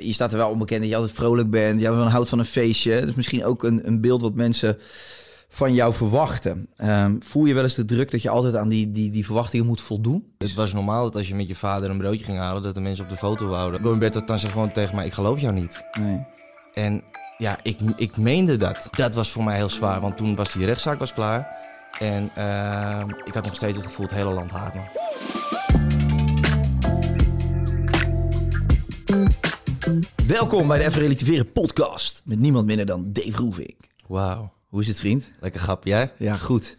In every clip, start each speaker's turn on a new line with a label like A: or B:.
A: Je staat er wel onbekend dat je altijd vrolijk bent. Je houdt van een feestje. Dus misschien ook een, een beeld wat mensen van jou verwachten. Ehm, voel je wel eens de druk dat je altijd aan die, die, die verwachtingen moet voldoen?
B: Het was normaal dat als je met je vader een broodje ging halen, dat de mensen op de foto wouden. Roberto dan zegt gewoon tegen mij, ik geloof jou niet.
A: Nee.
B: En ja, ik, ik meende dat. Dat was voor mij heel zwaar, want toen was die rechtszaak was klaar. En ehm, ik had nog steeds het gevoel, het hele land haat me.
A: Welkom bij de Even Relativeren podcast. Met niemand minder dan Dave Roevink.
B: Wauw.
A: Hoe is het, vriend?
B: Lekker grap, jij?
A: Ja, goed.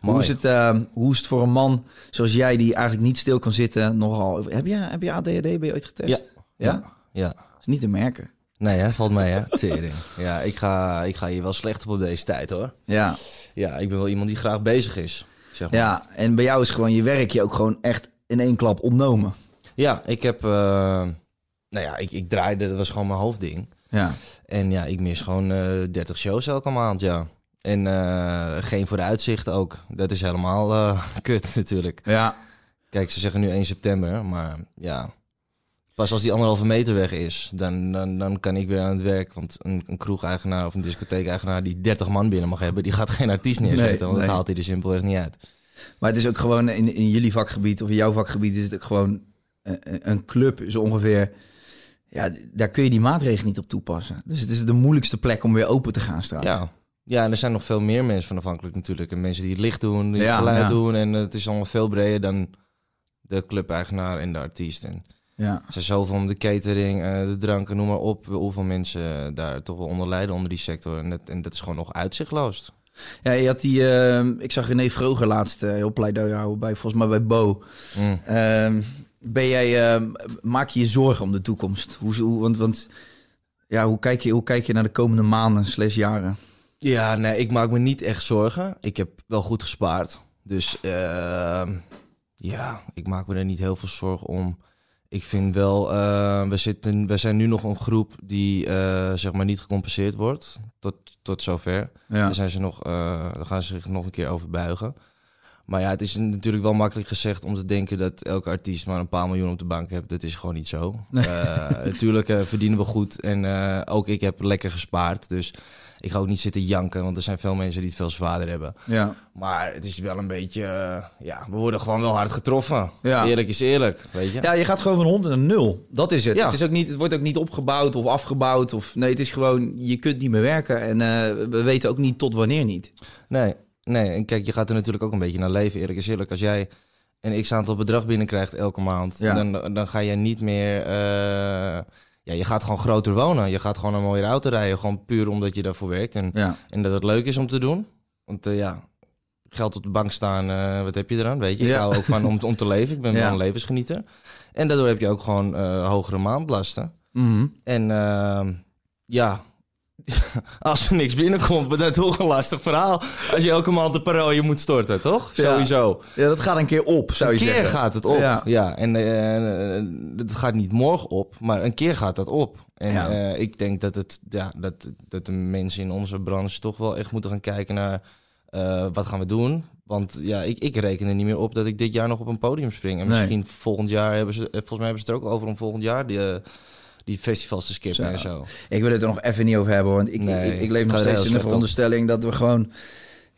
A: Hoe is, het, ehm, hoe is het voor een man zoals jij, die eigenlijk niet stil kan zitten, nogal... Heb je, heb je ADHD, ben je ooit getest?
B: Ja.
A: Ja?
B: Ja.
A: is niet te merken.
B: Nee, hè? valt mee, hè? Tering. Ja, ik ga, ik ga hier wel slecht op op deze tijd, hoor.
A: Ja.
B: Ja, ik ben wel iemand die graag bezig is, zeg maar.
A: ja, en bij jou is gewoon je werk je ook gewoon echt in één klap ontnomen.
B: Ja, ik heb... eh, nou ja, ik, ik draaide, dat was gewoon mijn hoofdding.
A: Ja.
B: En ja, ik mis gewoon eh 30 shows elke maand, ja. En eh, geen vooruitzicht ook. Dat is helemaal eh, kut natuurlijk.
A: Ja.
B: Kijk, ze zeggen nu 1 september, maar ja... Pas als die anderhalve meter weg is, dan, dan, dan kan ik weer aan het werk. Want een, een kroegeigenaar of een discotheekeigenaar die 30 man binnen mag hebben... die gaat geen artiest neerzetten,
A: Nee,
B: want dat haalt hij er simpelweg niet uit.
A: Maar het is ook gewoon in, in jullie vakgebied of in jouw vakgebied is het ook gewoon een, een club is ongeveer. Ja, daar kun je die maatregelen niet op toepassen. Dus het is de moeilijkste plek om weer open te gaan straks.
B: Ja. ja, en er zijn nog veel meer mensen van afhankelijk natuurlijk. En mensen die het licht doen, die
A: Ja,
B: het geluid
A: ja.
B: doen. En eh, het is allemaal veel breder dan de clubeigenaar en de artiest. En
A: ja.
B: Er zijn zoveel om de catering, eh, de dranken, noem maar op. Hoeveel mensen daar toch wel onder lijden onder die sector. En dat, en dat is gewoon nog uitzichtloos.
A: Ja, je had die. ehm, ik zag René Vroger laatst eh, heel pleidooi houden bij volgens mij bij Bo.
B: Mm.
A: Ehm, ben jij, ehm, maak je je zorgen om de toekomst? Hoe, hoe, want, want ja, hoe kijk je, hoe kijk je naar de komende maanden slash jaren?
B: Ja, nee, ik maak me niet echt zorgen. Ik heb wel goed gespaard. Dus ehm, ja, ik maak me er niet heel veel zorgen om. Ik vind wel, eh, we, zitten, we zijn nu nog een groep die eh, zeg maar niet gecompenseerd wordt. Tot, tot zover.
A: Ja.
B: Daar, zijn ze nog, eh, daar gaan ze zich nog een keer over buigen. Maar ja, het is natuurlijk wel makkelijk gezegd om te denken dat elke artiest maar een paar miljoen op de bank heeft. Dat is gewoon niet zo. Eh, natuurlijk eh, verdienen we goed en eh, ook ik heb lekker gespaard. Dus ik ga ook niet zitten janken, want er zijn veel mensen die het veel zwaarder hebben.
A: ja.
B: Maar het is wel een beetje, ja, we worden gewoon wel hard getroffen.
A: Ja.
B: Eerlijk is eerlijk, weet je.
A: Ja, je gaat gewoon van 100 naar 0. Dat is het.
B: Ja.
A: Het, is ook niet, het wordt ook niet opgebouwd of afgebouwd. Of, nee, het is gewoon, je kunt niet meer werken. En we weten ook niet tot wanneer niet.
B: Nee, nee. En kijk, je gaat er natuurlijk ook een beetje naar leven. Eerlijk is eerlijk. Als jij een x-aantal bedrag binnenkrijgt elke maand,
A: Ja.
B: dan, dan ga je niet meer... eh, ja, je gaat gewoon groter wonen. Je gaat gewoon een mooiere auto rijden. Gewoon puur omdat je daarvoor werkt. En,
A: Ja.
B: en dat het leuk is om te doen. Want eh, ja, geld op de bank staan, eh, wat heb je eraan? Weet je, ik
A: Ja.
B: hou ook van om, om te leven. Ik ben
A: Ja.
B: wel een levensgenieter. En daardoor heb je ook gewoon hogere maandlasten.
A: Mhm.
B: En ehm, ja, als er niks binnenkomt, dat toch een lastig verhaal. Als je elke maand de paroje moet storten, toch?
A: Ja.
B: Sowieso.
A: ja, dat gaat een keer op, zou je
B: een keer
A: zeggen.
B: gaat het op.
A: Ja.
B: Ja, en eh, het gaat niet morgen op, maar een keer gaat dat op. En
A: Ja.
B: eh, ik denk dat, het, ja, dat, dat de mensen in onze branche toch wel echt moeten gaan kijken naar eh, wat gaan we doen. Want ja, ik, ik reken er niet meer op dat ik dit jaar nog op een podium spring. En
A: Nee.
B: misschien volgend jaar hebben ze, eh, volgens mij hebben ze het er ook over om volgend jaar die, eh, die festivals te skippen
A: Zo.
B: en zo.
A: Ik wil het er nog even niet over hebben, want ik,
B: Nee,
A: ik, ik leef nog steeds in de
B: op.
A: veronderstelling dat we gewoon...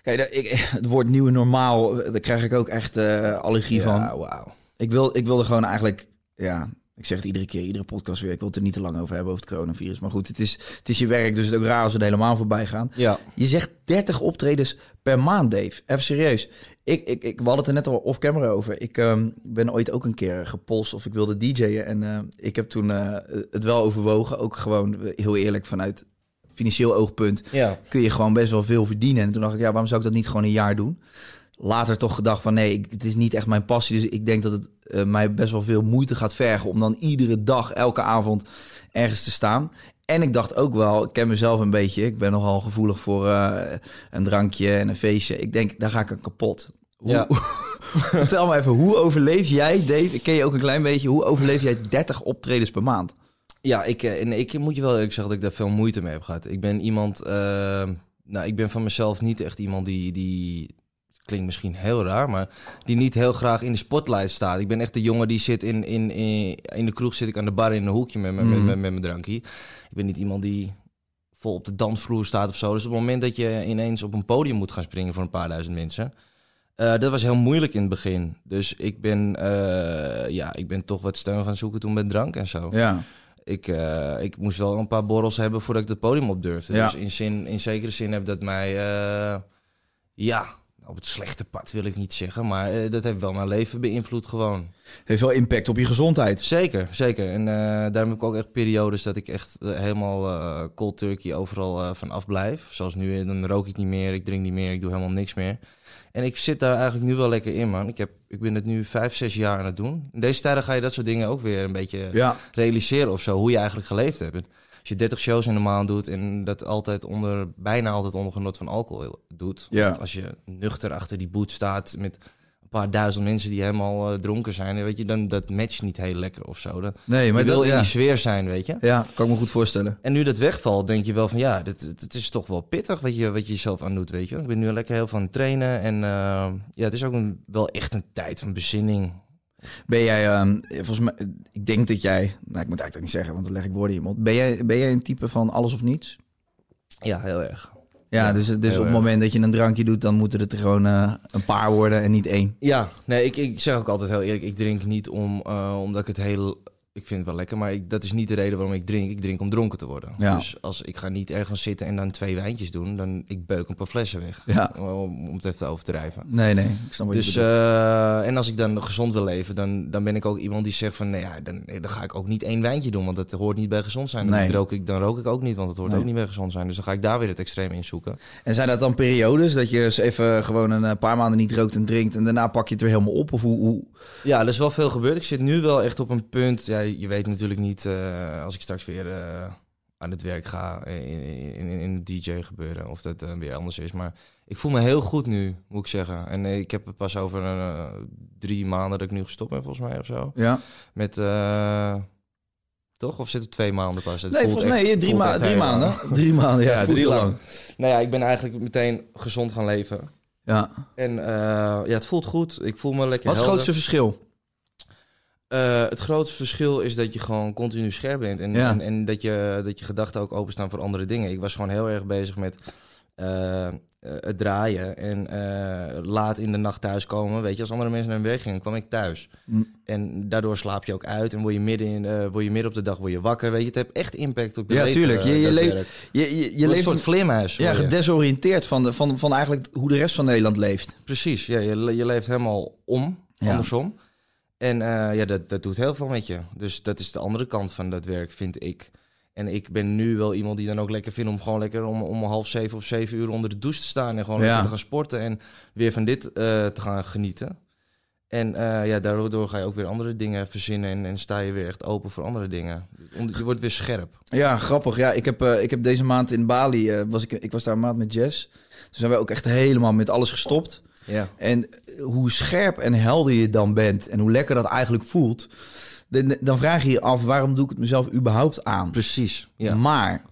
A: Kijk, ik, het woord nieuwe normaal, daar krijg ik ook echt eh, allergie van.
B: Ja, wauw.
A: Ik wil, ik wil er gewoon eigenlijk ja, ik zeg het iedere keer, iedere podcast weer. Ik wil het er niet te lang over hebben, over het coronavirus. Maar goed, het is, het is je werk, dus het is ook raar als we er helemaal voorbij gaan.
B: Ja.
A: Je zegt 30 optredens per maand, Dave. Even serieus. Ik, ik, ik, we hadden het er net al off-camera over. Ik ehm, ben ooit ook een keer gepolst of ik wilde DJ'en. En eh, ik heb toen eh, het wel overwogen. Ook gewoon, eh, heel eerlijk, vanuit financieel oogpunt...
B: Ja.
A: kun je gewoon best wel veel verdienen. En toen dacht ik, ja, waarom zou ik dat niet gewoon een jaar doen? Later toch gedacht van, nee, ik, het is niet echt mijn passie. Dus ik denk dat het mij best wel veel moeite gaat vergen... om dan iedere dag, elke avond ergens te staan. En ik dacht ook wel, ik ken mezelf een beetje. Ik ben nogal gevoelig voor eh, een drankje en een feestje. Ik denk, daar ga ik aan kapot. Hoe,
B: Ja.
A: Vertel me even, hoe overleef jij, Dave? Ik ken je ook een klein beetje. Hoe overleef jij 30 optredens per maand?
B: Ja, ik, eh, en ik moet je wel eerlijk zeggen dat ik daar veel moeite mee heb gehad. Ik ben iemand, eh, nou, ik ben van mezelf niet echt iemand die, die, klinkt misschien heel raar, maar die niet heel graag in de spotlight staat. Ik ben echt de jongen die zit in, in, in, in de kroeg, zit ik aan de bar in een hoekje met, met, met,
A: Mhm.
B: met, met mijn drankje. Ik ben niet iemand die vol op de dansvloer staat of zo. Dus op het moment dat je ineens op een podium moet gaan springen voor een paar duizend mensen, eh, dat was heel moeilijk in het begin. Dus ik ben, eh, ja, ik ben toch wat steun gaan zoeken toen met drank en zo.
A: Ja,
B: Ik, eh, ik moest wel een paar borrels hebben voordat ik het podium op durfde.
A: Ja.
B: Dus in, zin, in zekere zin heb dat mij... ja, op het slechte pad wil ik niet zeggen. Maar eh, dat heeft wel mijn leven beïnvloed gewoon.
A: heeft wel impact op je gezondheid.
B: Zeker, zeker. En eh, daarom heb ik ook echt periodes dat ik echt eh, helemaal cold turkey overal van afblijf. Zoals nu, dan rook ik niet meer, ik drink niet meer, ik doe helemaal niks meer. En ik zit daar eigenlijk nu wel lekker in, man. Ik, heb, ik ben het nu vijf, zes jaar aan het doen. In deze tijden ga je dat soort dingen ook weer een beetje
A: Ja,
B: realiseren of zo, hoe je eigenlijk geleefd hebt. Je 30 shows in de maand doet en dat altijd onder, bijna altijd onder genot van alcohol doet.
A: Ja.
B: Want Als je nuchter achter die boot staat met een paar duizend mensen die helemaal eh, dronken zijn, weet je, dan dat matcht niet heel lekker of zo. Dan,
A: nee,
B: je
A: maar
B: wil
A: dat,
B: in
A: ja.
B: die sfeer zijn, weet je.
A: ja, kan ik me goed voorstellen.
B: En nu dat wegvalt, denk je wel van ja, het is toch wel pittig wat je, wat je jezelf aan doet, weet je. Ik ben nu lekker heel van trainen en eh, ja, het is ook een, wel echt een tijd van bezinning.
A: Ben jij, ehm, volgens mij, ik denk dat jij, nou ik moet eigenlijk niet zeggen, want dan leg ik woorden in je mond. Ben jij, ben jij een type van alles of niets?
B: Ja, heel erg.
A: Ja,
B: Ja,
A: dus, dus op het
B: erg.
A: moment dat je een drankje doet, dan moeten het er gewoon eh, een paar worden en niet één.
B: Ja, nee, ik, ik zeg ook altijd heel eerlijk, ik drink niet om, eh, omdat ik het heel... Ik vind het wel lekker, maar ik, dat is niet de reden waarom ik drink. Ik drink om dronken te worden.
A: Ja.
B: Dus als ik ga niet ergens zitten en dan twee wijntjes doen, dan ik beuk een paar flessen weg.
A: Ja.
B: Om, om het even te overdrijven.
A: Nee, nee, ik snap wat
B: Dus, eh, en als ik dan gezond wil leven, dan, dan ben ik ook iemand die zegt van, nee, ja, dan, dan ga ik ook niet één wijntje doen, want dat hoort niet bij gezond zijn.
A: Nee.
B: Dan, rook ik, dan rook ik ook niet, want het hoort
A: Nee.
B: ook niet bij gezond zijn. Dus dan ga ik daar weer het extreem in zoeken.
A: En zijn dat dan periodes dat je eens even gewoon een eh, paar maanden niet rookt en drinkt en daarna pak je het weer helemaal op? Of hoe, hoe...
B: Ja, er is wel veel gebeurd. Ik zit nu wel echt op een punt. Ja, je weet natuurlijk niet eh, als ik straks weer eh, aan het werk ga in, in, in, het DJ gebeuren of dat eh, weer anders is. Maar ik voel me heel goed nu, moet ik zeggen. En eh, ik heb het pas over eh, drie maanden dat ik nu gestopt ben, volgens mij of zo.
A: Ja.
B: Met eh, toch? Of zit het twee maanden pas? Het
A: Nee,
B: voelt
A: volgens
B: echt-
A: mij eh, drie, ma drie maanden.
B: lang.
A: Drie maanden, ja,
B: Ja, drie
A: heel
B: lang. Nou ja, ik ben eigenlijk meteen gezond gaan leven.
A: Ja.
B: En eh, ja, het voelt goed. Ik voel me lekker
A: Wat is het grootste verschil?
B: Eh, het grootste verschil is dat je gewoon continu scherp bent. En,
A: Ja.
B: en, en dat, je, dat je gedachten ook openstaan voor andere dingen. Ik was gewoon heel erg bezig met eh, eh, het draaien. En laat in de nacht thuiskomen. Weet je, als andere mensen naar hun werk gingen, kwam ik thuis.
A: Mm.
B: En daardoor slaap je ook uit. En word je midden, in, word je midden op de dag word je wakker. Weet je, het heeft echt impact op je
A: Ja,
B: leven.
A: tuurlijk. Je- je leeft-. Je, je, je
B: Je een
A: leeft
B: soort vleermuis.
A: ja, gedesoriënteerd van, de, van, van eigenlijk hoe de rest van Nederland leeft.
B: Precies, ja, je, je leeft helemaal om,
A: Ja.
B: andersom. En eh, ja, dat, dat doet heel veel met je. Dus dat is de andere kant van dat werk, vind ik. En ik ben nu wel iemand die dan ook lekker vindt om gewoon lekker om, om half zeven of zeven uur onder de douche te staan. En gewoon
A: Ja.
B: te gaan sporten en weer van dit eh, te gaan genieten. En eh, ja, daardoor ga je ook weer andere dingen verzinnen en, en sta je weer echt open voor andere dingen. Je wordt weer scherp.
A: Ja, grappig. Ja, ik heb, ik heb deze maand in Bali, was ik, ik was daar een maand met Jess. Toen zijn wij ook echt helemaal met alles gestopt.
B: Ja.
A: En hoe scherp en helder je dan bent en hoe lekker dat eigenlijk voelt, dan, dan vraag je je af waarom doe ik het mezelf überhaupt aan.
B: Precies. Ja.
A: Maar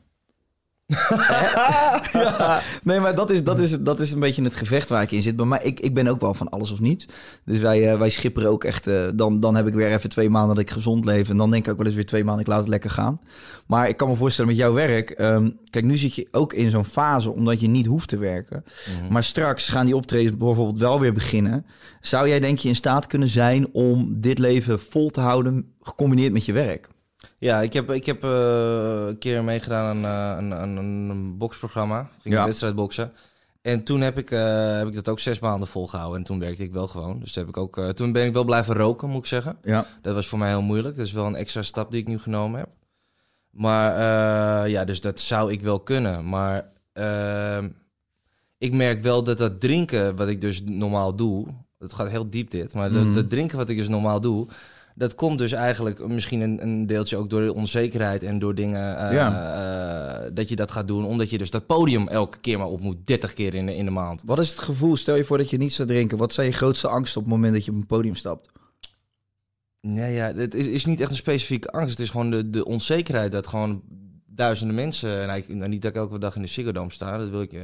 A: ja. Nee, maar dat is, dat, is, dat is een beetje het gevecht waar ik in zit. Maar ik, ik ben ook wel van alles of niets. Dus wij, uh, wij schipperen ook echt... Uh, dan, dan heb ik weer even twee maanden dat ik gezond leef. En dan denk ik ook wel eens weer twee maanden, ik laat het lekker gaan. Maar ik kan me voorstellen met jouw werk... Um, kijk, nu zit je ook in zo'n fase omdat je niet hoeft te werken. Mm -hmm. Maar straks gaan die optredens bijvoorbeeld wel weer beginnen. Zou jij denk je in staat kunnen zijn om dit leven vol te houden... gecombineerd met je werk?
B: Ja, ik heb, ik heb uh, een keer meegedaan aan, aan, aan een boksprogramma. Ging ja. een wedstrijd boksen. En toen heb ik, uh, heb ik dat ook zes maanden volgehouden. En toen werkte ik wel gewoon. Dus heb ik ook, toen ben ik wel blijven roken, moet ik zeggen.
A: Ja.
B: Dat was voor mij heel moeilijk. Dat is wel een extra stap die ik nu genomen heb. Maar ja, dus dat zou ik wel kunnen. Maar ehm, ik merk wel dat dat drinken, wat ik dus normaal doe... Het gaat heel diep dit, maar dat,
A: Mhm.
B: dat drinken wat ik dus normaal doe... Dat komt dus eigenlijk misschien een, een deeltje ook door de onzekerheid en door dingen eh, eh, dat je dat gaat doen. Omdat je dus dat podium elke keer maar op moet, 30 keer in de, in de maand.
A: Wat is het gevoel? Stel je voor dat je niet zou drinken. Wat zijn je grootste angsten op het moment dat je op een podium stapt?
B: Nee, ja, het is, is niet echt een specifieke angst. Het is gewoon de, de onzekerheid dat gewoon duizenden mensen... Nou, ik, nou, niet dat ik elke dag in de Ziggo Dome sta, dat wil ik... Uh,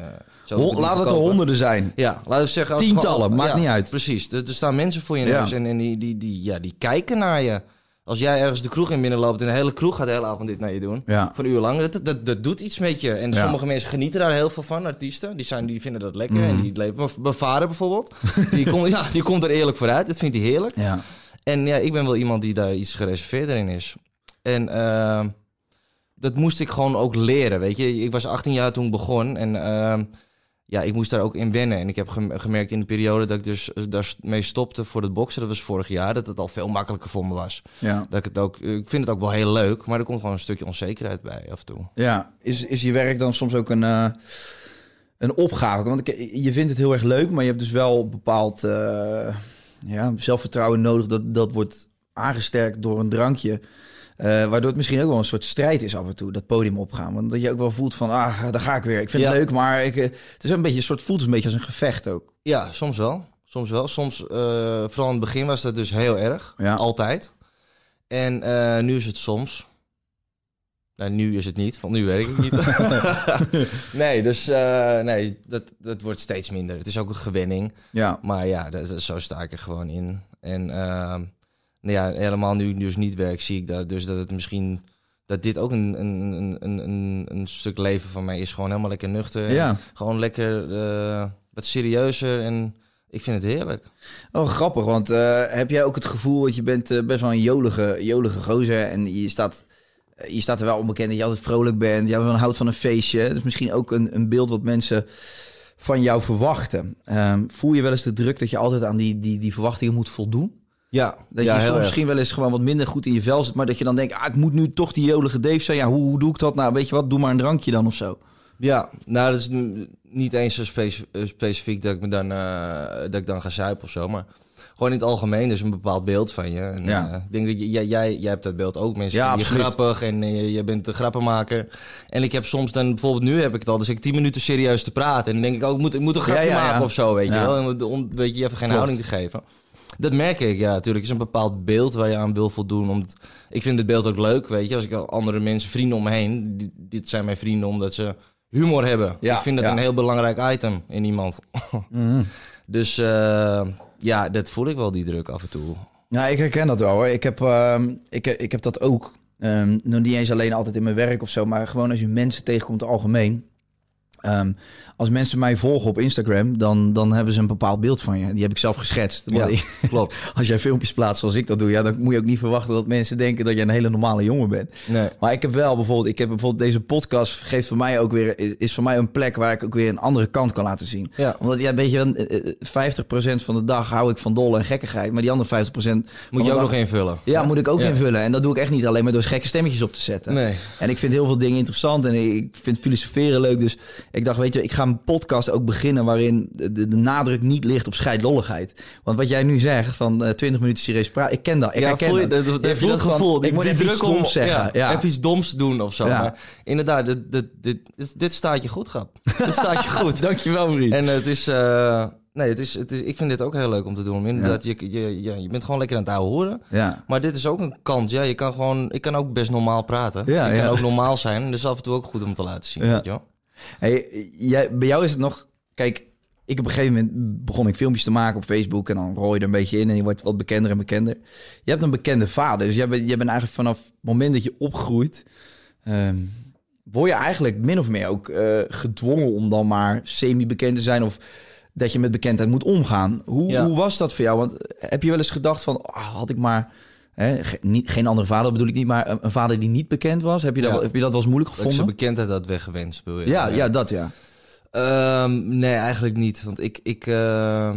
A: Hon, laat het er honderden zijn.
B: Ja, laten we zeggen... Als
A: Tientallen,
B: gewoon,
A: maakt
B: ja,
A: niet uit.
B: Precies, er, er staan mensen voor je
A: Ja.
B: neus en, en die, die, die, ja, die kijken naar je. Als jij ergens de kroeg in binnenloopt en de hele kroeg gaat de hele avond dit naar je doen...
A: Ja.
B: Voor een uur lang, dat, dat, dat doet iets met je. En
A: Ja.
B: sommige mensen genieten daar heel veel van, artiesten. Die, zijn, die vinden dat lekker
A: Mhm.
B: en die leven... Mijn- vader bijvoorbeeld, die, komt ja, die komt er eerlijk vooruit. Dat vindt hij heerlijk.
A: Ja.
B: En ja, ik ben wel iemand die daar iets gereserveerder in is. En ehm, dat moest ik gewoon ook leren, weet je. Ik was 18 jaar toen ik begon en ehm, ja, ik moest daar ook in wennen. En ik heb gem- gemerkt in de periode dat ik dus daarmee stopte voor het boksen, dat was vorig jaar, dat het al veel makkelijker voor me was.
A: Ja.
B: Dat ik het ook, ik vind het ook wel heel leuk, maar er komt gewoon een stukje onzekerheid bij af en toe.
A: Ja, is, is je werk dan soms ook een, eh, een opgave? Want je vindt het heel erg leuk, maar je hebt dus wel bepaald eh, ja, zelfvertrouwen nodig. Dat, dat wordt aangesterkt door een drankje. Eh, waardoor het misschien ook wel een soort strijd is af en toe, dat podium opgaan. Want dat je ook wel voelt van, ah, daar ga ik weer. Ik vind het leuk, maar ik, eh, het is een beetje een soort, voelt een beetje als een gevecht ook.
B: Ja, soms wel. Soms wel. Soms, eh, vooral in het begin was dat dus heel erg.
A: Ja.
B: Altijd. En nu is het soms. Nou, nu is het niet, want nu werk ik niet. nee, dus nee, dat, dat wordt steeds minder. Het is ook een gewenning.
A: Ja,
B: Maar ja, dat, dat- zo sta ik er gewoon in. En ehm, nou ja, helemaal nu dus niet werk, zie ik dat, dus dat het misschien... Dat dit ook een, een, een, een, een, stuk leven van mij is. Gewoon helemaal lekker nuchter.
A: Ja.
B: Gewoon lekker eh, wat serieuzer. En ik vind het heerlijk.
A: Oh, grappig, want eh, heb jij ook het gevoel dat je bent eh, best wel een jolige, jolige gozer en je staat, je staat er wel onbekend dat je altijd vrolijk bent, je houdt van een feestje. Dat is misschien ook een, een beeld wat mensen van jou verwachten. Ehm, voel je wel eens de druk dat je altijd aan die, die, die verwachtingen moet voldoen?
B: Ja,
A: Dat
B: ja,
A: je soms
B: erg.
A: misschien wel eens gewoon wat minder goed in je vel zit, maar dat je dan denkt, ah, ik moet nu toch die jolige Dave zijn. Ja, hoe, hoe doe ik dat? Nou, weet je wat, doe maar een drankje dan of zo.
B: Ja, nou, dat is niet eens zo eh, specifiek dat ik, me dan, eh, dat ik dan ga zuipen of zo. Maar gewoon in het algemeen, dus een bepaald beeld van je. En,
A: Ja.
B: eh, ik denk dat jij, jij, jij hebt dat beeld ook. Mensen
A: Ja,
B: je
A: absoluut.
B: grappig en je, bent de grappenmaker. En ik heb soms dan, bijvoorbeeld nu heb ik het al, dus ik tien minuten serieus te praten. En dan denk ik, oh, ik moet, ik moet een grapje
A: Ja, ja, ja.
B: maken of zo, weet je wel. En om- om, weet je, even geen
A: Klopt.
B: houding te geven. Dat merk ik, ja, natuurlijk. Het is een bepaald beeld waar je aan wil voldoen. Omdat, ik vind het beeld ook leuk, weet je. Als ik al andere mensen, vrienden om me heen... die- dit zijn mijn vrienden omdat ze humor hebben.
A: Ja,
B: ik vind dat
A: ja.
B: een heel belangrijk item in iemand. Dus eh, ja, dat voel ik wel, die druk af en toe.
A: Ja, ik herken dat wel hoor. Ik heb, ehm, ik, ik heb dat ook. Nog niet eens alleen altijd in mijn werk of zo, maar gewoon als je mensen tegenkomt algemeen. Ehm, als mensen mij volgen op Instagram, dan, dan hebben ze een bepaald beeld van je. Die heb ik zelf geschetst.
B: Ja, klopt.
A: als jij filmpjes plaatst zoals ik dat doe, ja, dan moet je ook niet verwachten dat mensen denken dat je een hele normale jongen bent.
B: Nee.
A: Maar ik heb wel bijvoorbeeld, ik heb bijvoorbeeld deze podcast geeft voor mij ook weer, is- voor mij een plek waar ik ook weer een andere kant kan laten zien.
B: Ja,
A: Omdat, ja, weet je, wel, eh, eh, 50% van de dag hou ik van dolle en gekkigheid, maar die andere 50%
B: moet je ook nog invullen.
A: ja, moet ik ook
B: Ja.
A: invullen. En dat doe ik echt niet alleen maar door gekke stemmetjes op te zetten.
B: Nee.
A: En ik vind heel veel dingen interessant en ik vind filosoferen leuk. Dus ik dacht, weet je, ik ga een podcast ook beginnen waarin de, nadruk niet ligt op scheidlolligheid. Want wat jij nu zegt, van eh 20 minuten serieus praten, ik ken dat. Ik
B: ja,
A: herken
B: voel je,
A: dat. Je van,
B: gevoel?
A: ik moet
B: die
A: even iets
B: druk om-
A: doms zeggen. Ja.
B: Even iets doms doen of zo. Maar inderdaad, dit, dit, dit, dit, staat je goed, grap. dit staat je goed.
A: Dankjewel, vriend.
B: En het is, eh, nee, het is, het is, ik vind dit ook heel leuk om te doen. Inderdaad, je, je, je, je bent gewoon lekker aan het ouwe horen.
A: Ja.
B: Maar dit is ook een kans. Ja, je kan gewoon, ik kan ook best normaal praten.
A: Ja,
B: ik kan ook normaal zijn. Dus af en toe ook goed om te laten zien.
A: Ja.
B: Weet je wel?
A: Hey, jij, bij jou is het nog... Kijk, ik op een gegeven moment begon ik filmpjes te maken op Facebook... en dan rol je er een beetje in en je wordt wat bekender en bekender. Je hebt een bekende vader, dus jij bent, jij bent eigenlijk vanaf het moment dat je opgroeit... ehm, word je eigenlijk min of meer ook eh, gedwongen om dan maar semi-bekend te zijn... of dat je met bekendheid moet omgaan. Hoe,
B: Ja.
A: hoe was dat voor jou? Want heb je wel eens gedacht van... ah, had ik maar... Hè, ge- niet, geen andere vader bedoel ik niet, maar een, vader die niet bekend was. Heb je, dat,
B: Ja.
A: heb je dat wel eens moeilijk
B: Dat ik zijn
A: gevonden?
B: bekendheid had weggewenst, wil je?
A: Ja, ja, dat ja.
B: Ehm, nee, eigenlijk niet. Want ik, ik eh,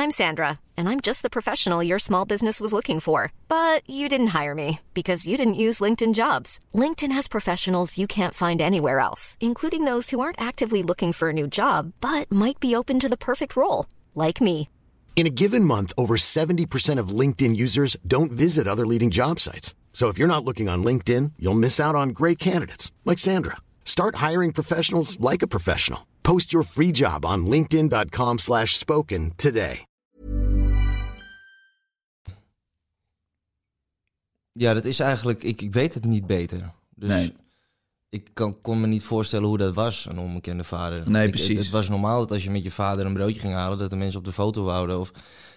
C: I'm Sandra, and I'm just the professional your small business was looking for. But you didn't hire me because you didn't use LinkedIn jobs. LinkedIn has professionals you can't find anywhere else, including those who aren't actively looking for a new job but might be open to the perfect role, like me.
D: In a given month, over 70% of LinkedIn users don't visit other leading job sites. So if you're not looking on LinkedIn, you'll miss out on great candidates like Sandra. Start hiring professionals like a professional. Post your free job on linkedin.com/spoken slash spoken today.
B: ja, dat is eigenlijk... Ik, ik weet het niet beter. Dus
A: Nee.
B: Ik kan, kon me niet voorstellen hoe dat was, een onbekende vader.
A: Nee,
B: Ik-
A: precies.
B: Het, het was normaal dat als je met je vader een broodje ging halen... dat de mensen op de foto wouden. Of,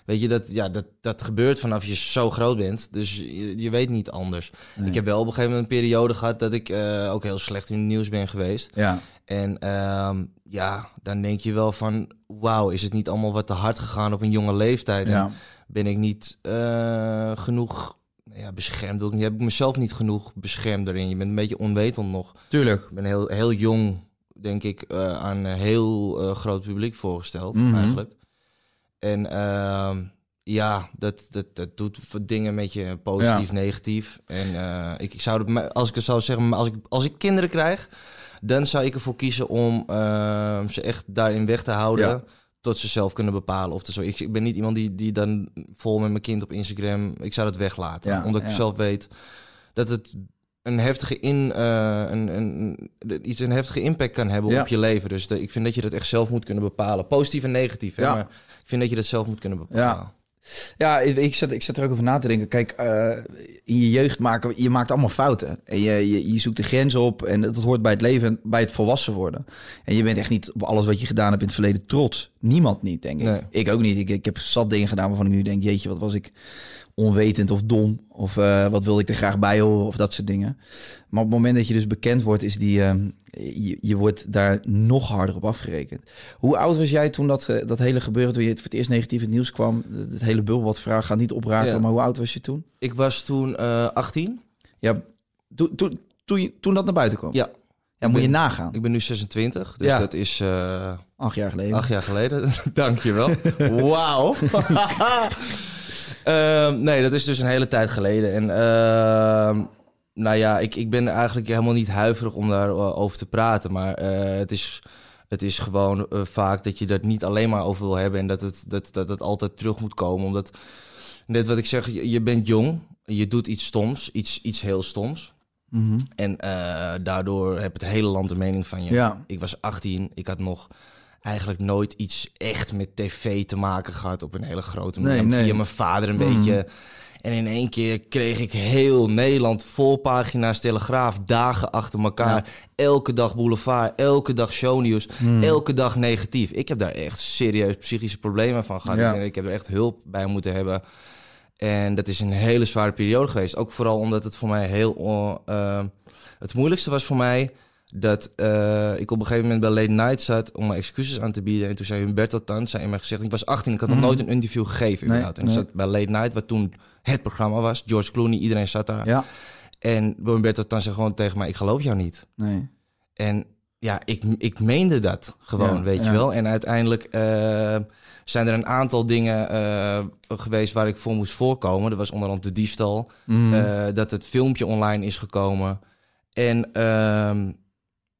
B: weet je, dat, ja, dat, dat gebeurt vanaf je zo groot bent. Dus je, je weet niet anders. Ik heb wel op een gegeven moment een periode gehad... dat ik eh, ook heel slecht in het nieuws ben geweest.
A: Ja.
B: En ehm, ja, dan denk je wel van... wauw, is het niet allemaal wat te hard gegaan op een jonge leeftijd? En ben ik niet eh, genoeg ja, beschermd? Wil ik niet, heb ik mezelf niet genoeg beschermd erin? Je bent een beetje onwetend nog.
A: Tuurlijk.
B: Ik ben heel, heel jong, denk ik, eh, aan een heel eh, groot publiek voorgesteld,
A: Mhm.
B: eigenlijk. En ehm, ja, dat, dat, dat doet dingen met je, positief, negatief. En eh, ik, ik zou, het- als ik het zou zeggen, als ik, als ik kinderen krijg, dan zou ik ervoor kiezen om ehm, ze echt daarin weg te houden.
A: Ja.
B: Tot ze zelf kunnen bepalen of zo. Ik, ik ben niet iemand die, die dan vol met mijn kind op Instagram. Ik zou dat weglaten.
A: Ja,
B: omdat
A: ja.
B: ik zelf weet dat het een heftige, in, eh, een, een, iets een heftige impact kan hebben
A: Ja.
B: op je leven. Dus de- ik vind dat je dat echt zelf moet kunnen bepalen. Positief en negatief. Hè?
A: Ja.
B: Maar ik vind dat je dat zelf moet kunnen bepalen.
A: Ja. Ik, zat, ik zat er ook over na te denken. Kijk, eh, in je jeugd maken, je maakt allemaal fouten. En je, je, je zoekt de grens op en dat hoort bij het leven en bij het volwassen worden. En je bent echt niet op alles wat je gedaan hebt in het verleden trots. Niemand niet, denk ik.
B: Nee.
A: Ik ook niet. Ik, ik heb zat dingen gedaan waarvan ik nu denk, jeetje, wat was ik onwetend of dom. Of eh, wat wilde ik er graag bij horen of dat soort dingen. Maar op het moment dat je dus bekend wordt, is die, ehm, je, je wordt daar nog harder op afgerekend. Hoe oud was jij toen dat, eh, dat hele gebeuren, toen je het voor het eerst negatief in het nieuws kwam? Het hele bubbelbad-vraag gaat niet opraken,
B: Ja.
A: maar hoe oud was je toen?
B: Ik was toen eh 18.
A: Ja, toen, toen, toen, je- toen dat naar buiten kwam?
B: Ja,
A: Ja, moet
B: ben-
A: je nagaan.
B: ik ben nu 26. Dus
A: Ja.
B: dat is eh,
A: Acht jaar geleden.
B: acht jaar geleden. Dankjewel. Wauw. Ehm, nee, dat is dus een hele tijd geleden. En ehm, nou ja, ik, ik ben eigenlijk helemaal niet huiverig om daarover over te praten. Maar eh, het, is, het is gewoon eh, vaak dat je dat niet alleen maar over wil hebben. En dat het, dat, dat het altijd terug moet komen. Omdat, net wat ik zeg, je, je bent jong. Je doet iets stoms. Iets, iets heel stoms.
A: Mhm.
B: En eh, daardoor heb het hele land een mening van je.
A: Ja.
B: Ik was 18, ik had nog eigenlijk nooit iets echt met tv te maken gehad op een hele grote manier.
A: nee.
B: Via mijn vader een
A: Mhm.
B: beetje. En in één keer kreeg ik heel Nederland vol pagina's Telegraaf, dagen achter elkaar. Elke dag boulevard, elke dag shownieuws,
A: Mhm.
B: elke dag negatief. Ik heb daar echt serieus psychische problemen van gehad.
A: Ja.
B: Ik, ik heb er echt hulp bij moeten hebben. En dat is een hele zware periode geweest. Ook vooral omdat het voor mij heel... eh, het moeilijkste was voor mij dat eh, ik op een gegeven moment bij Late Night zat om mijn excuses aan te bieden. En toen zei Humberto Tan, zei in mij gezegd... Ik was 18, ik had nog
A: Mhm.
B: nooit een interview gegeven.
A: Nee,
B: en ik
A: nee.
B: zat bij Late Night, wat toen het programma was. George Clooney, iedereen zat daar.
A: Ja,
B: En Humberto Tan zei gewoon tegen mij, ik geloof jou niet.
A: nee.
B: En ja, ik, ik meende dat gewoon,
A: Ja,
B: weet je wel. En uiteindelijk eh, zijn er een aantal dingen eh, geweest waar ik voor moest voorkomen. Er was onder andere de diefstal,
A: Mhm.
B: dat het filmpje online is gekomen. En ehm,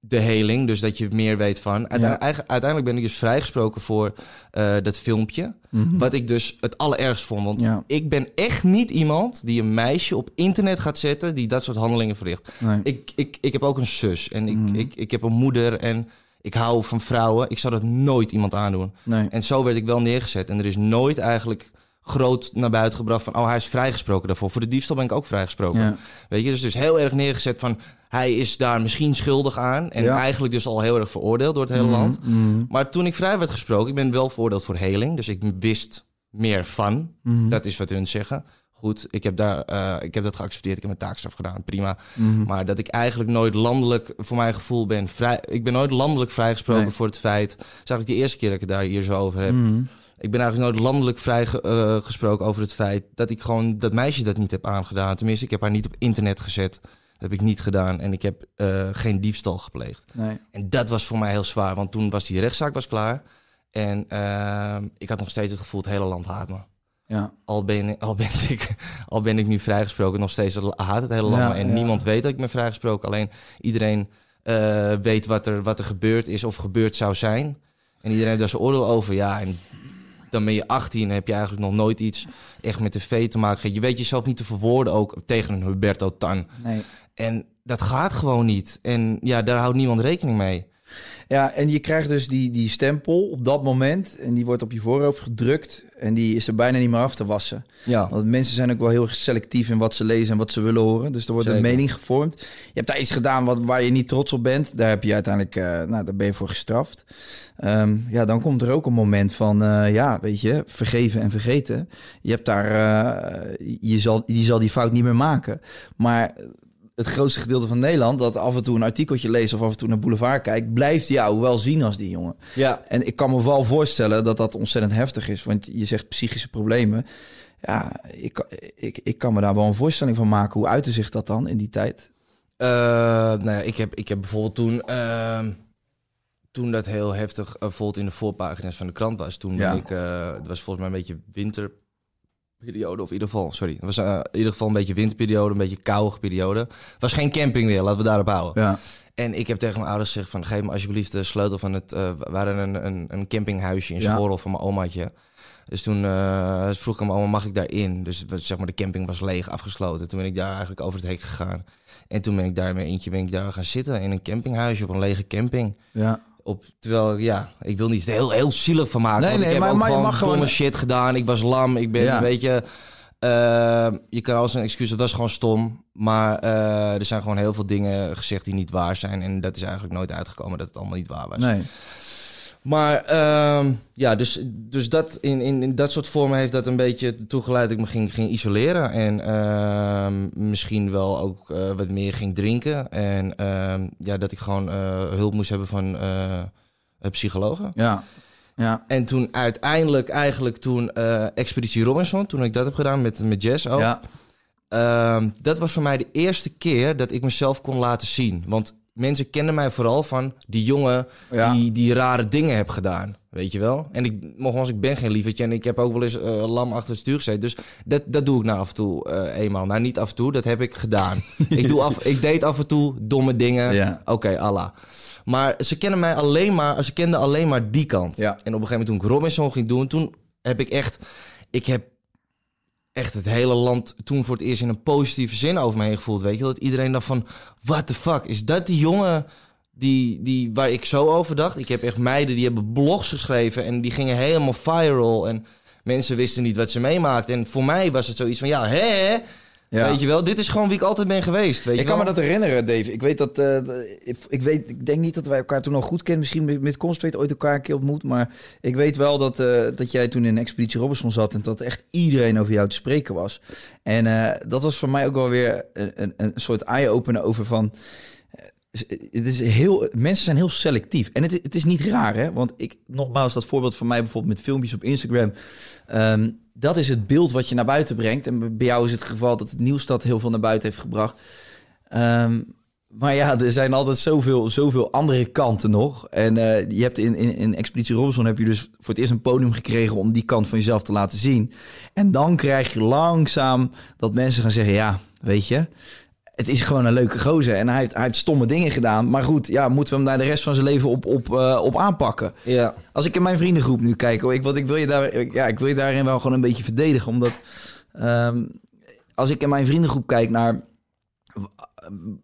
B: de heling, dus dat je meer weet van. Uite-
A: Ja.
B: eigen- Uiteindelijk ben ik dus vrijgesproken voor eh, dat filmpje.
A: Mhm.
B: Wat ik dus het allerergst vond. Want
A: Ja.
B: ik ben echt niet iemand die een meisje op internet gaat zetten... die dat soort handelingen verricht.
A: Nee.
B: Ik, ik, ik heb ook een zus en ik,
A: Mhm.
B: ik, ik heb een moeder en Ik hou van vrouwen. Ik zou dat nooit iemand aandoen.
A: Nee.
B: En zo werd ik wel neergezet. En er is nooit eigenlijk groot naar buiten gebracht van... oh, hij is vrijgesproken daarvoor. Voor de diefstal ben ik ook vrijgesproken.
A: Ja.
B: Weet je, dus dus heel erg neergezet van... hij is daar misschien schuldig aan. En
A: Ja.
B: eigenlijk dus al heel erg veroordeeld door het hele land.
A: Mhm.
B: Maar toen ik vrij werd gesproken... ik ben wel veroordeeld voor heling. Dus ik wist meer van.
A: Mhm.
B: Dat is wat hun zeggen. Goed, ik heb, daar, eh, ik heb dat geaccepteerd. Ik heb mijn taakstraf gedaan. Prima.
A: Mhm.
B: Maar dat ik eigenlijk nooit landelijk, voor mijn gevoel, ben vrij. Ik ben nooit landelijk vrijgesproken
A: Nee.
B: voor het feit. Dat is eigenlijk de eerste keer dat ik het daar hier zo over heb.
A: Mhm.
B: Ik ben eigenlijk nooit landelijk vrijgesproken gesproken over het feit dat ik gewoon dat meisje dat niet heb aangedaan. Tenminste, ik heb haar niet op internet gezet. Heb ik niet gedaan. En ik heb eh, geen diefstal gepleegd.
A: Nee.
B: En dat was voor mij heel zwaar, want toen was die rechtszaak was klaar. En ehm, ik had nog steeds het gevoel, het hele land haat me.
A: Ja.
B: Al ben, al, ben ik, al ben ik nu vrijgesproken, nog steeds haat het hele land
A: Ja,
B: me. En
A: ja.
B: niemand weet dat ik ben vrijgesproken. Alleen iedereen eh, weet wat er, wat er gebeurd is of gebeurd zou zijn. En iedereen heeft daar zijn oordeel over. Ja, en dan ben je 18 en heb je eigenlijk nog nooit iets echt met tv te maken. Je weet jezelf niet te verwoorden ook tegen een Huberto Tan.
A: Nee.
B: En dat gaat gewoon niet. En ja, daar houdt niemand rekening mee.
A: Ja, en je krijgt dus die, die stempel op dat moment. En die wordt op je voorhoofd gedrukt. En die is er bijna niet meer af te wassen.
B: Ja.
A: Want mensen zijn ook wel heel erg selectief in wat ze lezen en wat ze willen horen. Dus er wordt een mening gevormd. Je hebt daar iets gedaan wat, waar je niet trots op bent. Daar heb je uiteindelijk, eh, nou, daar ben je voor gestraft. Ehm, ja, dan komt er ook een moment van, eh, ja, weet je, vergeven en vergeten. Je hebt daar, eh, je zal, die zal die fout niet meer maken. Maar het grootste gedeelte van Nederland, dat af en toe een artikeltje leest of af en toe naar Boulevard kijkt, blijft jou wel zien als die jongen.
B: Ja.
A: En ik kan me wel voorstellen dat dat ontzettend heftig is. Want je zegt psychische problemen. Ja, ik, kan- ik, ik kan me daar wel een voorstelling van maken. Hoe uitte zich dat dan in die tijd?
B: Eh, nou ja, ik heb, ik heb bijvoorbeeld toen, ehm, toen dat heel heftig, eh, bijvoorbeeld in de voorpagina's van de krant was, toen
A: Ja.
B: ik, eh, het was volgens mij een beetje winterperiode, of in ieder geval, sorry, het was eh, in ieder geval een beetje winterperiode, een beetje koude periode. Het was geen camping weer, laten we daarop houden.
A: Ja.
B: En ik heb tegen mijn ouders gezegd van, geef me alsjeblieft de sleutel van het, eh we hadden een, een, een campinghuisje in
A: Ja.
B: Schorrel van mijn omaatje. Dus toen eh, vroeg ik aan mijn oma, mag ik daarin? Dus zeg maar, de camping was leeg, afgesloten. Toen ben ik daar eigenlijk over het hek gegaan. En toen ben ik daar in mijn eentje ben ik daar gaan zitten in een campinghuisje op een lege camping.
A: Ja.
B: Op, terwijl, ja, ik wil niet heel, heel zielig van maken.
A: Nee,
B: want
A: nee,
B: ik heb
A: maar-
B: ook
A: maar
B: gewoon domme shit gedaan. Ik was lam, ik ben,
A: Ja.
B: weet je... eh, je kan als een excuus, dat was gewoon stom. Maar eh, er zijn gewoon heel veel dingen gezegd die niet waar zijn. En dat is eigenlijk nooit uitgekomen dat het allemaal niet waar was.
A: Nee.
B: Maar ehm, ja, dus, dus dat in, in, in dat soort vormen heeft dat een beetje toegeleid dat ik me ging, ging isoleren. En ehm, misschien wel ook eh, wat meer ging drinken. En ehm, ja, dat ik gewoon eh, hulp moest hebben van eh psychologen.
A: Ja. Ja.
B: En toen uiteindelijk, eigenlijk toen Expeditie Robinson, toen ik dat heb gedaan met, met Jess ook.
A: Ja.
B: Dat was voor mij de eerste keer dat ik mezelf kon laten zien. Want mensen kenden mij vooral van die jongen
A: Ja.
B: die, die rare dingen heb gedaan. Weet je wel? En ik, nogmaals, ik ben geen lievertje en ik heb ook wel eens eh, lam achter het stuur gezeten. Dus dat, dat doe ik nou af en toe eh, eenmaal. Nou, niet af en toe, dat heb ik gedaan. ik, doe af, ik deed af en toe domme dingen.
A: Ja.
B: Oké, Allah. Maar ze kennen mij alleen maar, ze kenden alleen maar die kant.
A: Ja.
B: En op een gegeven moment toen ik Robinson ging doen, toen heb ik echt, ik heb echt het hele land toen voor het eerst in een positieve zin over me heen gevoeld. Weet je, dat iedereen dacht van, what the fuck, is dat die jongen die, die, waar ik zo over dacht? Ik heb echt meiden die hebben blogs geschreven en die gingen helemaal viral en mensen wisten niet wat ze meemaakten. En voor mij was het zoiets van, ja, hè,
A: Ja.
B: weet je wel, dit is gewoon wie ik altijd ben geweest. Weet
A: Ik
B: je
A: kan me dat herinneren, Dave. Ik weet dat. eh, ik, ik weet, ik denk niet dat wij elkaar toen al goed kennen. Misschien met, met Constrait ooit elkaar een keer ontmoet. Maar ik weet wel dat, eh, dat jij toen in Expeditie Robinson zat. En dat echt iedereen over jou te spreken was. En eh, dat was voor mij ook wel weer een, een, een soort eye-opener over van. Het is heel, mensen zijn heel selectief. En het, het is niet raar, hè? Want ik, nogmaals, dat voorbeeld van mij bijvoorbeeld met filmpjes op Instagram. Ehm, dat is het beeld wat je naar buiten brengt. En bij jou is het geval dat het nieuws heel veel naar buiten heeft gebracht. Ehm, maar ja, er zijn altijd zoveel, zoveel andere kanten nog. En eh, je hebt in, in, in Expeditie Robinson heb je dus voor het eerst een podium gekregen om die kant van jezelf te laten zien. En dan krijg je langzaam dat mensen gaan zeggen: ja, weet je. Het is gewoon een leuke gozer. En hij heeft, hij heeft stomme dingen gedaan. Maar goed, ja, moeten we hem daar de rest van zijn leven op, op, eh, op aanpakken?
B: Ja.
A: Als ik in mijn vriendengroep nu kijk, hoor, ik, wat ik wil je daar, ik- ja, ik wil je daarin wel gewoon een beetje verdedigen, omdat ehm, als ik in mijn vriendengroep kijk naar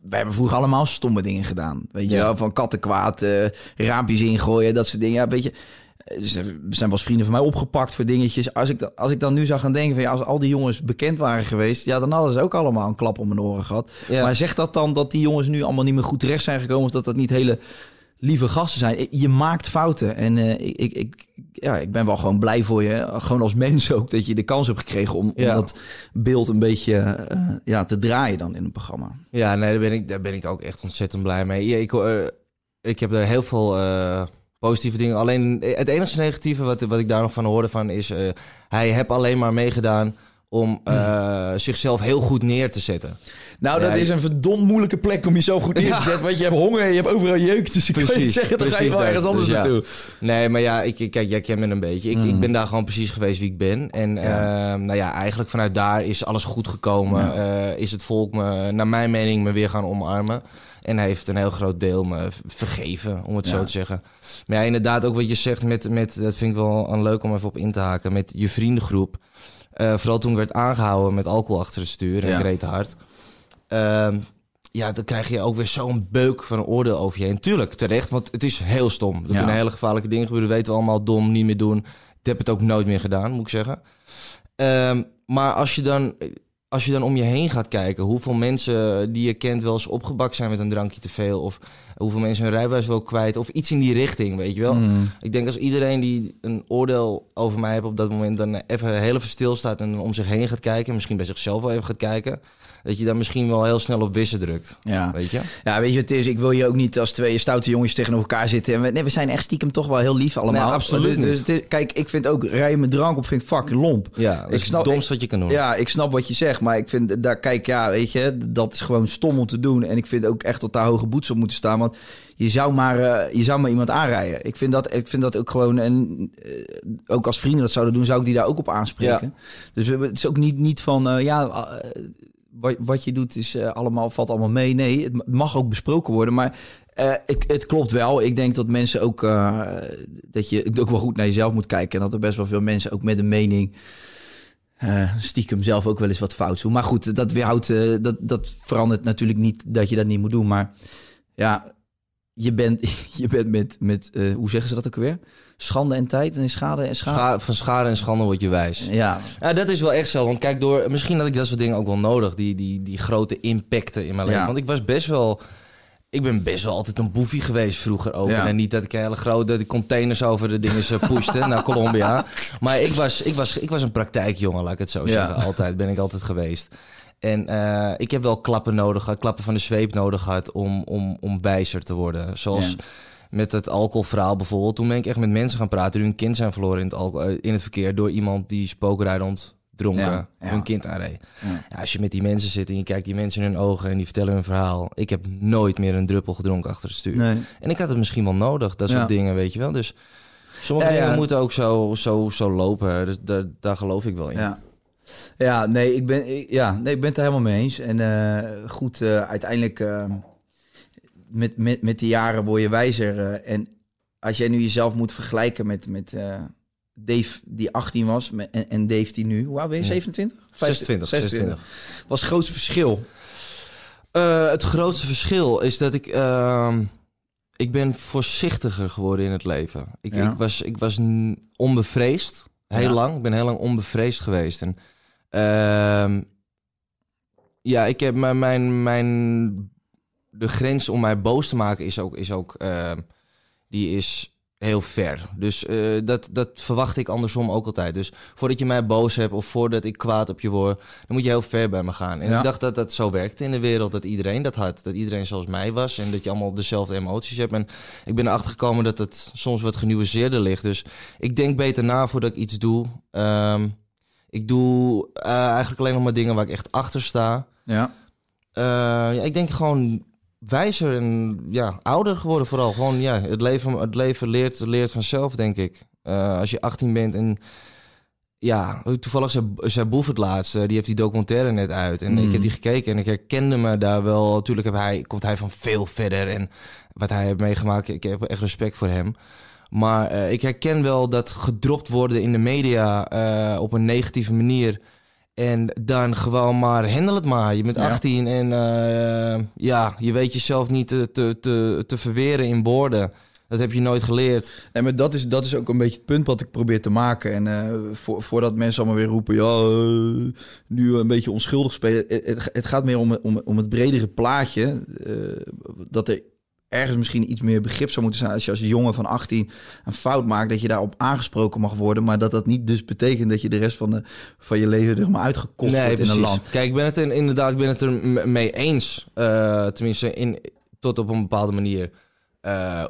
A: wij hebben vroeger allemaal stomme dingen gedaan. Weet je
B: Ja.
A: wel, van kattenkwaad, eh raampjes ingooien, dat soort dingen. Ja, weet je, ze zijn wel eens vrienden van mij opgepakt voor dingetjes. Als ik, als ik dan nu zou gaan denken van ja, als al die jongens bekend waren geweest, ja, dan hadden ze ook allemaal een klap om hun oren gehad.
B: Ja.
A: Maar zegt dat dan dat die jongens nu allemaal niet meer goed terecht zijn gekomen of dat dat niet hele lieve gasten zijn? Je maakt fouten en eh, ik, ik, ik, ja, ik ben wel gewoon blij voor je, gewoon als mens ook, dat je de kans hebt gekregen om, om dat beeld een beetje eh, ja, te draaien dan in een programma.
B: Ja, nee, daar ben ik, daar ben ik ook echt ontzettend blij mee. Ja, ik, eh, ik heb er heel veel positieve dingen. Alleen eh, het enige negatieve wat, wat ik daar nog van hoorde van is... eh, hij heeft alleen maar meegedaan om eh, zichzelf heel goed neer te zetten.
A: Nou, dat is een verdomd moeilijke plek om jezelf goed neer te
B: Ja.
A: zetten. Want je hebt honger en je hebt overal jeuk. Dus ik kan je
B: Precies,
A: zeggen, dan ga je
B: precies
A: wel ergens anders
B: Dus ja.
A: naartoe.
B: Nee, maar ja, ik, kijk, jij kent me een beetje. Ik, ik ben daar gewoon precies geweest wie ik ben. En
A: Ja.
B: eh, nou ja, eigenlijk vanuit daar is alles goed gekomen. Is het volk me, naar mijn mening, me weer gaan omarmen. En heeft een heel groot deel me v- vergeven, om het
A: Ja.
B: zo te zeggen. Maar ja, inderdaad, ook wat je zegt met, met dat vind ik wel een leuk om even op in te haken, met je vriendengroep. Eh, vooral toen ik werd aangehouden met alcohol achter het stuur en
A: Ja.
B: ik reed hard. Ehm, ja, dan krijg je ook weer zo'n beuk van een oordeel over je heen. Tuurlijk, terecht, want het is heel stom. Er
A: Ja.
B: kunnen hele gevaarlijke dingen gebeuren. weten we allemaal, dom, niet meer doen. Ik heb het ook nooit meer gedaan, moet ik zeggen. Ehm, maar als je, dan, als je dan om je heen gaat kijken... hoeveel mensen die je kent wel eens opgebakt zijn met een drankje te veel... of hoeveel mensen hun rijbewijs wel kwijt... of iets in die richting, weet je wel.
A: Mm.
B: Ik denk als iedereen die een oordeel over mij heeft op dat moment... dan even heel even stilstaat en om zich heen gaat kijken... misschien bij zichzelf wel even gaat kijken... dat je dan misschien wel heel snel op wissen drukt,
A: Ja.
B: weet je?
A: ja, weet je wat het is? Ik wil je ook niet als twee stoute jongens tegenover elkaar zitten. En we, nee, we zijn echt stiekem toch wel heel lief allemaal.
B: Nee, absoluut
A: Dus, dus het is- kijk, ik vind ook rijden met drank op vind ik fucking lomp.
B: Ja, dat
A: Ik snap-
B: het domst wat je kan doen.
A: Ja, ik snap wat je zegt, maar ik vind daar, kijk, ja, weet je, dat is gewoon stom om te doen. En ik vind ook echt dat daar hoge boetes op moeten staan, want je zou maar, eh, je zou maar iemand aanrijden. Ik vind dat, ik vind dat ook gewoon, en eh, ook als vrienden dat zouden doen, zou ik die daar ook op aanspreken. Dus het is ook niet, niet van, eh, ja, wat, wat je doet is allemaal, valt allemaal mee. Nee, het ma- het mag ook besproken worden, maar ik, het klopt wel. Ik denk dat mensen ook, dat je ook wel goed naar jezelf moet kijken. En dat er best wel veel mensen ook met een mening stiekem zelf ook wel eens wat fout doen. Maar goed, dat weerhoudt, dat, dat verandert natuurlijk niet dat je dat niet moet doen. Maar ja, je bent, je bent met, met eh, hoe zeggen ze dat ook weer? Schande en tijd en schade en schade.
B: Scha- van schade en schande word je wijs.
A: Ja,
B: Ja, dat is wel echt zo. Want kijk, door, misschien had ik dat soort dingen ook wel nodig. Die, die, die grote impacten in mijn leven. Want ik was best wel... Ik ben best wel altijd een boefie geweest vroeger ook.
A: Ja.
B: En niet dat ik hele grote containers over de dingen pushte naar Colombia. Maar ik was, ik, was, ik was een praktijkjongen, laat ik het zo zeggen. Altijd, ben ik altijd geweest. En eh, ik heb wel klappen nodig gehad, klappen van de zweep nodig gehad om, om, om wijzer te worden. Zoals
A: Ja.
B: met het alcoholverhaal bijvoorbeeld. Toen ben ik echt met mensen gaan praten die hun kind zijn verloren in het, eh, in het verkeer door iemand die spookrijdend dronken
A: Ja, ja.
B: hun kind aanreed.
A: Ja.
B: Ja, als je met die mensen zit en je kijkt die mensen in hun ogen en die vertellen hun verhaal. Ik heb nooit meer een druppel gedronken achter het stuur.
A: nee.
B: En ik had het misschien wel nodig, dat soort dingen, weet je wel. Dus sommige dingen moeten ook zo, zo, zo lopen. Dus daar, daar geloof ik wel in.
A: Ja. Ja, nee, ik ben, ik- ja, nee, ik ben het er helemaal mee eens. En eh, goed, eh, uiteindelijk eh, met, met, met de jaren word je wijzer. en als jij nu jezelf moet vergelijken met, met Dave die 18 was met- en, en Dave die nu, hoe oud ben je,
B: Ja.
A: 27?
B: 26, 26.
A: Was het grootste verschil?
B: Het grootste verschil is dat ik... ehm, ik ben voorzichtiger geworden in het leven. Ik,
A: Ja.
B: ik was, ik was onbevreesd. Heel
A: Ja.
B: lang. Ik ben heel lang onbevreesd geweest. En, ja, ik heb mijn, mijn, mijn... De grens om mij boos te maken is ook... Is ook ehm, die is heel ver. Dus eh, dat, dat verwacht ik andersom ook altijd. Dus voordat je mij boos hebt of voordat ik kwaad op je word... dan moet je heel ver bij me gaan. En
A: Ja.
B: ik dacht dat dat zo werkte in de wereld. Dat iedereen dat had. Dat iedereen zoals mij was. En dat je allemaal dezelfde emoties hebt. En ik ben erachter gekomen dat het soms wat genuanceerder ligt. Dus ik denk beter na voordat ik iets doe. Ehm, ik doe eh, eigenlijk alleen nog maar dingen waar ik echt achter sta.
A: Ja.
B: Eh, ja, ik denk gewoon wijzer en ja, ouder geworden vooral. Gewoon, ja, het leven, het leven leert, leert vanzelf, denk ik. Eh, als je 18 bent en... Ja, toevallig zei, zei Boef het laatste. Die heeft die documentaire net uit. En
A: Mm.
B: ik heb die gekeken en ik herkende me daar wel. Natuurlijk heb hij, komt hij van veel verder. En wat hij heeft meegemaakt, ik heb echt respect voor hem. Maar eh, ik herken wel dat gedropt worden in de media eh, op een negatieve manier En dan gewoon maar, handel het maar. Je bent
A: Ja.
B: 18 en eh, ja, je weet jezelf niet te, te, te, te verweren in woorden. Dat heb je nooit geleerd.
A: Nee, maar dat is, dat is ook een beetje het punt wat ik probeer te maken. En voor, voordat mensen allemaal weer roepen, ja, nu een beetje onschuldig spelen. Het, het, gaat meer om, om, om het bredere plaatje. dat er ergens misschien iets meer begrip zou moeten zijn als je als jongen van 18 een fout maakt, dat je daarop aangesproken mag worden. Maar dat dat niet dus betekent dat je de rest van, de, van je leven er maar uitgekocht wordt in een land.
B: Kijk, ik ben het er, inderdaad ik ben het er mee eens. eh, tenminste, in, tot op een bepaalde manier. eh,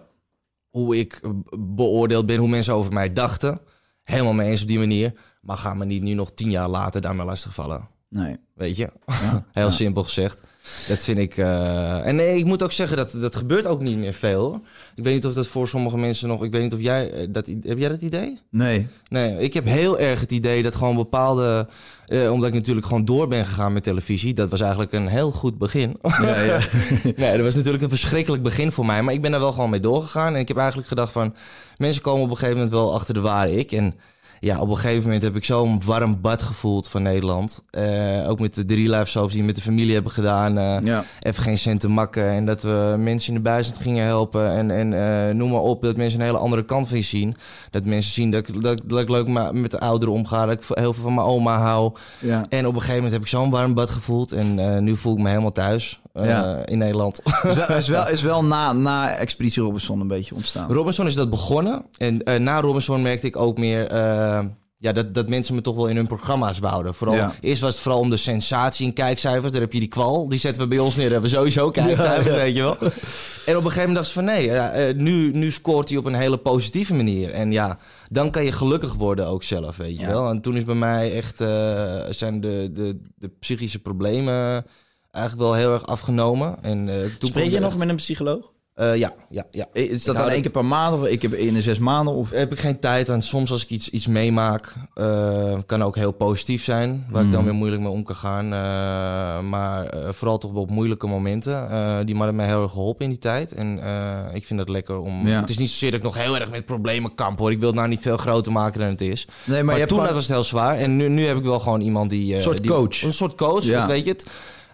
B: hoe ik beoordeeld ben, hoe mensen over mij dachten. Helemaal mee eens op die manier. Maar ga me niet nu nog tien jaar later daarmee lastigvallen.
A: Nee.
B: Weet je?
A: Ja.
B: Heel
A: Ja.
B: simpel gezegd. Dat vind ik. eh, En nee, ik moet ook zeggen dat dat gebeurt ook niet meer veel. Ik weet niet of dat voor sommige mensen nog. Ik weet niet of jij eh, dat. Heb jij dat idee?
A: Nee.
B: Nee, ik heb heel erg het idee dat gewoon bepaalde. eh, omdat ik natuurlijk gewoon door ben gegaan met televisie. Dat was eigenlijk een heel goed begin.
A: Ja, ja.
B: nee, dat was natuurlijk een verschrikkelijk begin voor mij. Maar ik ben daar wel gewoon mee doorgegaan. En ik heb eigenlijk gedacht van... Mensen komen op een gegeven moment wel achter de ware ik. En ja, op een gegeven moment heb ik zo'n warm bad gevoeld van Nederland. Eh, ook met de drie live soaps die we met de familie hebben gedaan. eh,
A: ja.
B: even geen cent te makken. En dat we mensen in de buizend gingen helpen. En, en eh, noem maar op, dat mensen een hele andere kant van je zien. Dat mensen zien dat, ik- dat, dat ik leuk met de ouderen omga. Dat ik heel veel van mijn oma hou.
A: ja.
B: En op een gegeven moment heb ik zo'n warm bad gevoeld. En nu voel ik me helemaal thuis
A: Ja.
B: in Nederland.
A: Is wel, is wel, is wel na, na Expeditie Robinson een beetje ontstaan.
B: Robinson is dat begonnen. En na Robinson merkte ik ook meer... eh, ja, dat, dat mensen me toch wel in hun programma's wouden. Vooral,
A: Ja.
B: Eerst was het vooral om de sensatie en kijkcijfers. Daar heb je die kwal. Die zetten we bij ons neer. Daar hebben we sowieso kijkcijfers, weet je wel. En op een gegeven moment dacht ze van... nee, eh, nu, nu scoort hij op een hele positieve manier. En ja, dan kan je gelukkig worden ook zelf, weet je wel. En toen is bij mij echt... eh, zijn de, de, de psychische problemen eigenlijk wel heel erg afgenomen. En, eh, toen
A: Spreek je nog
B: echt-
A: met een psycholoog?
B: Eh, ja, ja, ja.
A: Is dat dan één keer per maand of ik heb in de zes maanden? Of...
B: heb ik geen tijd aan. Soms als ik iets, iets meemaak, eh, kan ook heel positief zijn. Waar ik dan
A: Mhm.
B: weer moeilijk mee om kan gaan. Eh, maar eh, vooral toch op moeilijke momenten. Eh, die heeft mij heel erg geholpen in die tijd. En eh, ik vind dat lekker om...
A: Ja.
B: Het is niet zozeer dat ik nog heel erg met problemen kamp hoor. Ik wil het nou niet veel groter maken dan het is.
A: Nee,
B: Maar,
A: je hebt
B: toen
A: gewoon-
B: was het heel zwaar. En nu, nu heb ik wel gewoon iemand die... eh,
A: Een soort
B: die-
A: coach.
B: Een soort coach,
A: Ja.
B: dat weet je het.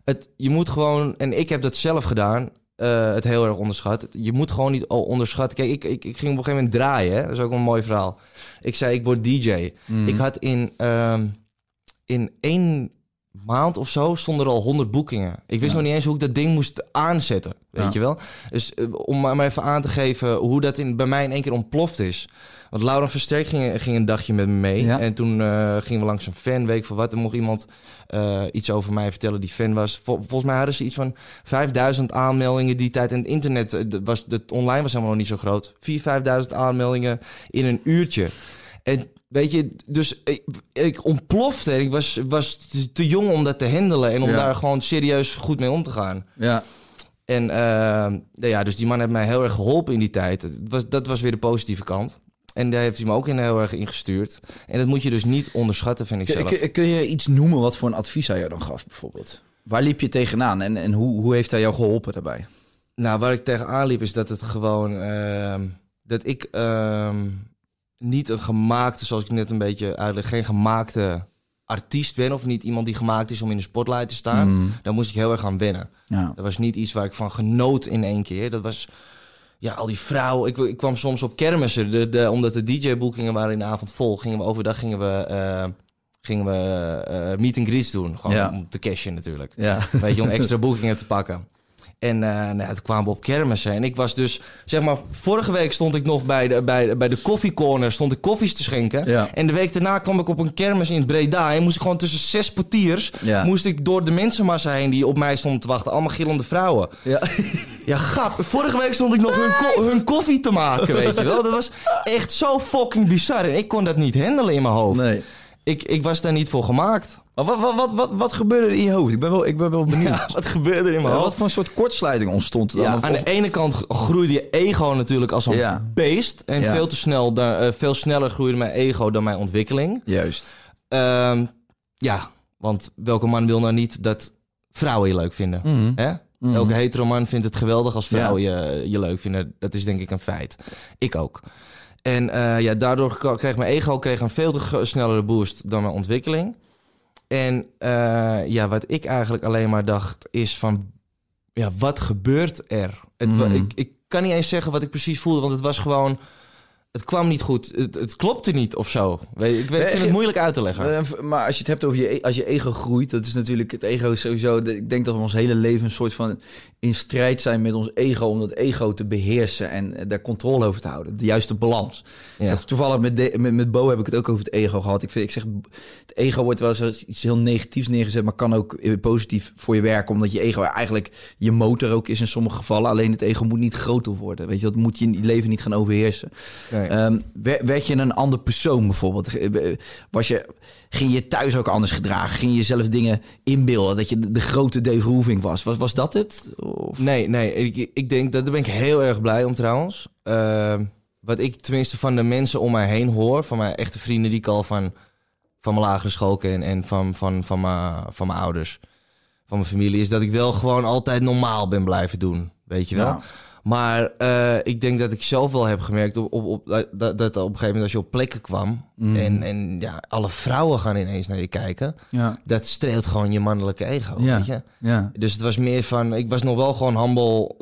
B: het. Je moet gewoon... En ik heb dat zelf gedaan. Eh, het heel erg onderschat. Je moet gewoon niet al onderschatten. Kijk, ik, ik, ik ging op een gegeven moment draaien. Hè? Dat is ook een mooi verhaal. Ik zei, ik word DJ.
A: Mhm.
B: Ik had in, ehm, in één maand of zo stonden er al 100 boekingen. Ik wist
A: Ja.
B: nog niet eens hoe ik dat ding moest aanzetten. Weet
A: Ja.
B: je wel? Dus eh, om maar maar even aan te geven hoe dat in, bij mij in één keer ontploft is. Want Laura Versterk ging, ging een dagje met me mee.
A: Ja.
B: En toen eh, gingen we langs een fan, weet ik wat. Er mocht iemand eh, iets over mij vertellen die fan was. Vol- volgens mij hadden ze iets van 5000 aanmeldingen die tijd. En het internet, eh, was, het online was helemaal nog niet zo groot. 4.000, 5.000 aanmeldingen in een uurtje. En weet je, dus ik, ik ontplofte. Ik was, was te- jong om dat te handelen. En om
A: Ja.
B: daar gewoon serieus goed mee om te gaan.
A: Ja.
B: En ja, dus die man heeft mij heel erg geholpen in die tijd. Het was, dat was weer de positieve kant. En daar heeft hij me ook in heel erg ingestuurd. En dat moet je dus niet onderschatten, vind ik zelf.
A: Kun, kun- je iets noemen wat voor een advies hij jou dan gaf, bijvoorbeeld? Waar liep je tegenaan en, en hoe, hoe heeft hij jou geholpen daarbij?
B: Nou, waar ik tegenaan liep is dat het gewoon... ehm, dat ik ehm, niet een gemaakte, zoals ik net een beetje uitleg... geen gemaakte artiest ben of niet iemand die gemaakt is om in de spotlight te staan.
A: Mm.
B: Daar moest ik heel erg aan wennen.
A: Ja.
B: Dat was niet iets waar ik van genoot in één keer. Dat was, ja, al die vrouwen. Ik, ik kwam soms op kermissen, de, de, omdat de DJ-boekingen waren in de avond vol. Gingen we overdag gingen we, eh, gingen we eh, meet and greets doen. Gewoon
A: Ja.
B: om te cashen natuurlijk.
A: Ja.
B: Weet je, om extra boekingen te pakken. En eh nou, toen kwamen we op kermissen. En ik was dus, zeg maar, vorige week stond ik nog bij de, bij, bij de koffiecorner, stond ik koffies te schenken.
A: Ja.
B: En de week daarna kwam ik op een kermis in Breda. En moest ik gewoon tussen zes portiers,
A: Ja.
B: moest ik door de mensenmassa heen die op mij stonden te wachten. Allemaal gillende vrouwen.
A: Ja.
B: Ja, grap. Vorige week stond ik nog hun, ko- hun koffie te maken, weet je wel. Dat was echt zo fucking bizar. En ik kon dat niet handelen in mijn hoofd.
A: Nee.
B: Ik, ik was daar niet voor gemaakt.
A: Maar wat, wat, wat, wat, wat gebeurde er in je hoofd? Ik ben wel, ik ben wel benieuwd.
B: Ja, wat gebeurde er in mijn hoofd?
A: wat voor een soort kortsluiting ontstond er dan?
B: Ja,
A: Of-
B: aan de ene kant groeide je ego natuurlijk als een
A: Ja.
B: beest. En
A: Ja.
B: veel, te snel, da- eh, veel sneller groeide mijn ego dan mijn ontwikkeling.
A: Juist.
B: Ehm, ja, want welke man wil nou niet dat vrouwen je leuk vinden?
A: Mhm.
B: Hè?
A: Mhm.
B: Elke hetero man vindt het geweldig als vrouwen je, je leuk vinden. Dat is denk ik een feit. Ik ook. En eh, ja, daardoor kreeg mijn ego kreeg een veel te snellere boost dan mijn ontwikkeling. En eh, ja, wat ik eigenlijk alleen maar dacht is van, ja, wat gebeurt er? Het,
A: Mhm.
B: ik, ik kan niet eens zeggen wat ik precies voelde, want het was gewoon, het kwam niet goed. Het, het klopte niet of zo. Ik weet, ik vind het moeilijk uit te leggen.
A: Eh, maar als je het hebt over je, e- als je ego groeit, dat is natuurlijk het ego is sowieso. Ik denk dat we ons hele leven een soort van in strijd zijn met ons ego om dat ego te beheersen en eh, daar controle over te houden. De juiste balans.
B: Ja.
A: Dat, toevallig met, de- met, met Bo heb ik het ook over het ego gehad. Ik, vind, ik zeg, het ego wordt wel eens iets heel negatiefs neergezet, maar kan ook eh, positief voor je werken, omdat je ego eigenlijk je motor ook is in sommige gevallen. Alleen het ego moet niet groter worden. Weet je, dat moet je in je leven niet gaan overheersen.
B: Nee.
A: Ehm, wer- werd je een ander persoon bijvoorbeeld? Eh, Was je, ging je thuis ook anders gedragen? Ging je jezelf dingen inbeelden? Dat je de, de grote Dave Roeving was? was? Was dat het? Of...
B: Nee, nee, ik, ik denk dat daar ben ik heel erg blij om trouwens. Ehm, wat ik tenminste van de mensen om mij heen hoor, van mijn echte vrienden die ik al van, van mijn lagere school ken en van, van, van, mijn, van mijn ouders, van mijn familie, is dat ik wel gewoon altijd normaal ben blijven doen. Weet je wel?
A: Ja.
B: Maar eh, ik denk dat ik zelf wel heb gemerkt op, op, op, dat, dat op een gegeven moment als je op plekken kwam
A: Mm.
B: en, en ja, alle vrouwen gaan ineens naar je kijken,
A: Ja.
B: dat streelt gewoon je mannelijke ego.
A: Ja.
B: Weet je?
A: Ja.
B: Dus het was meer van, ik was nog wel gewoon humble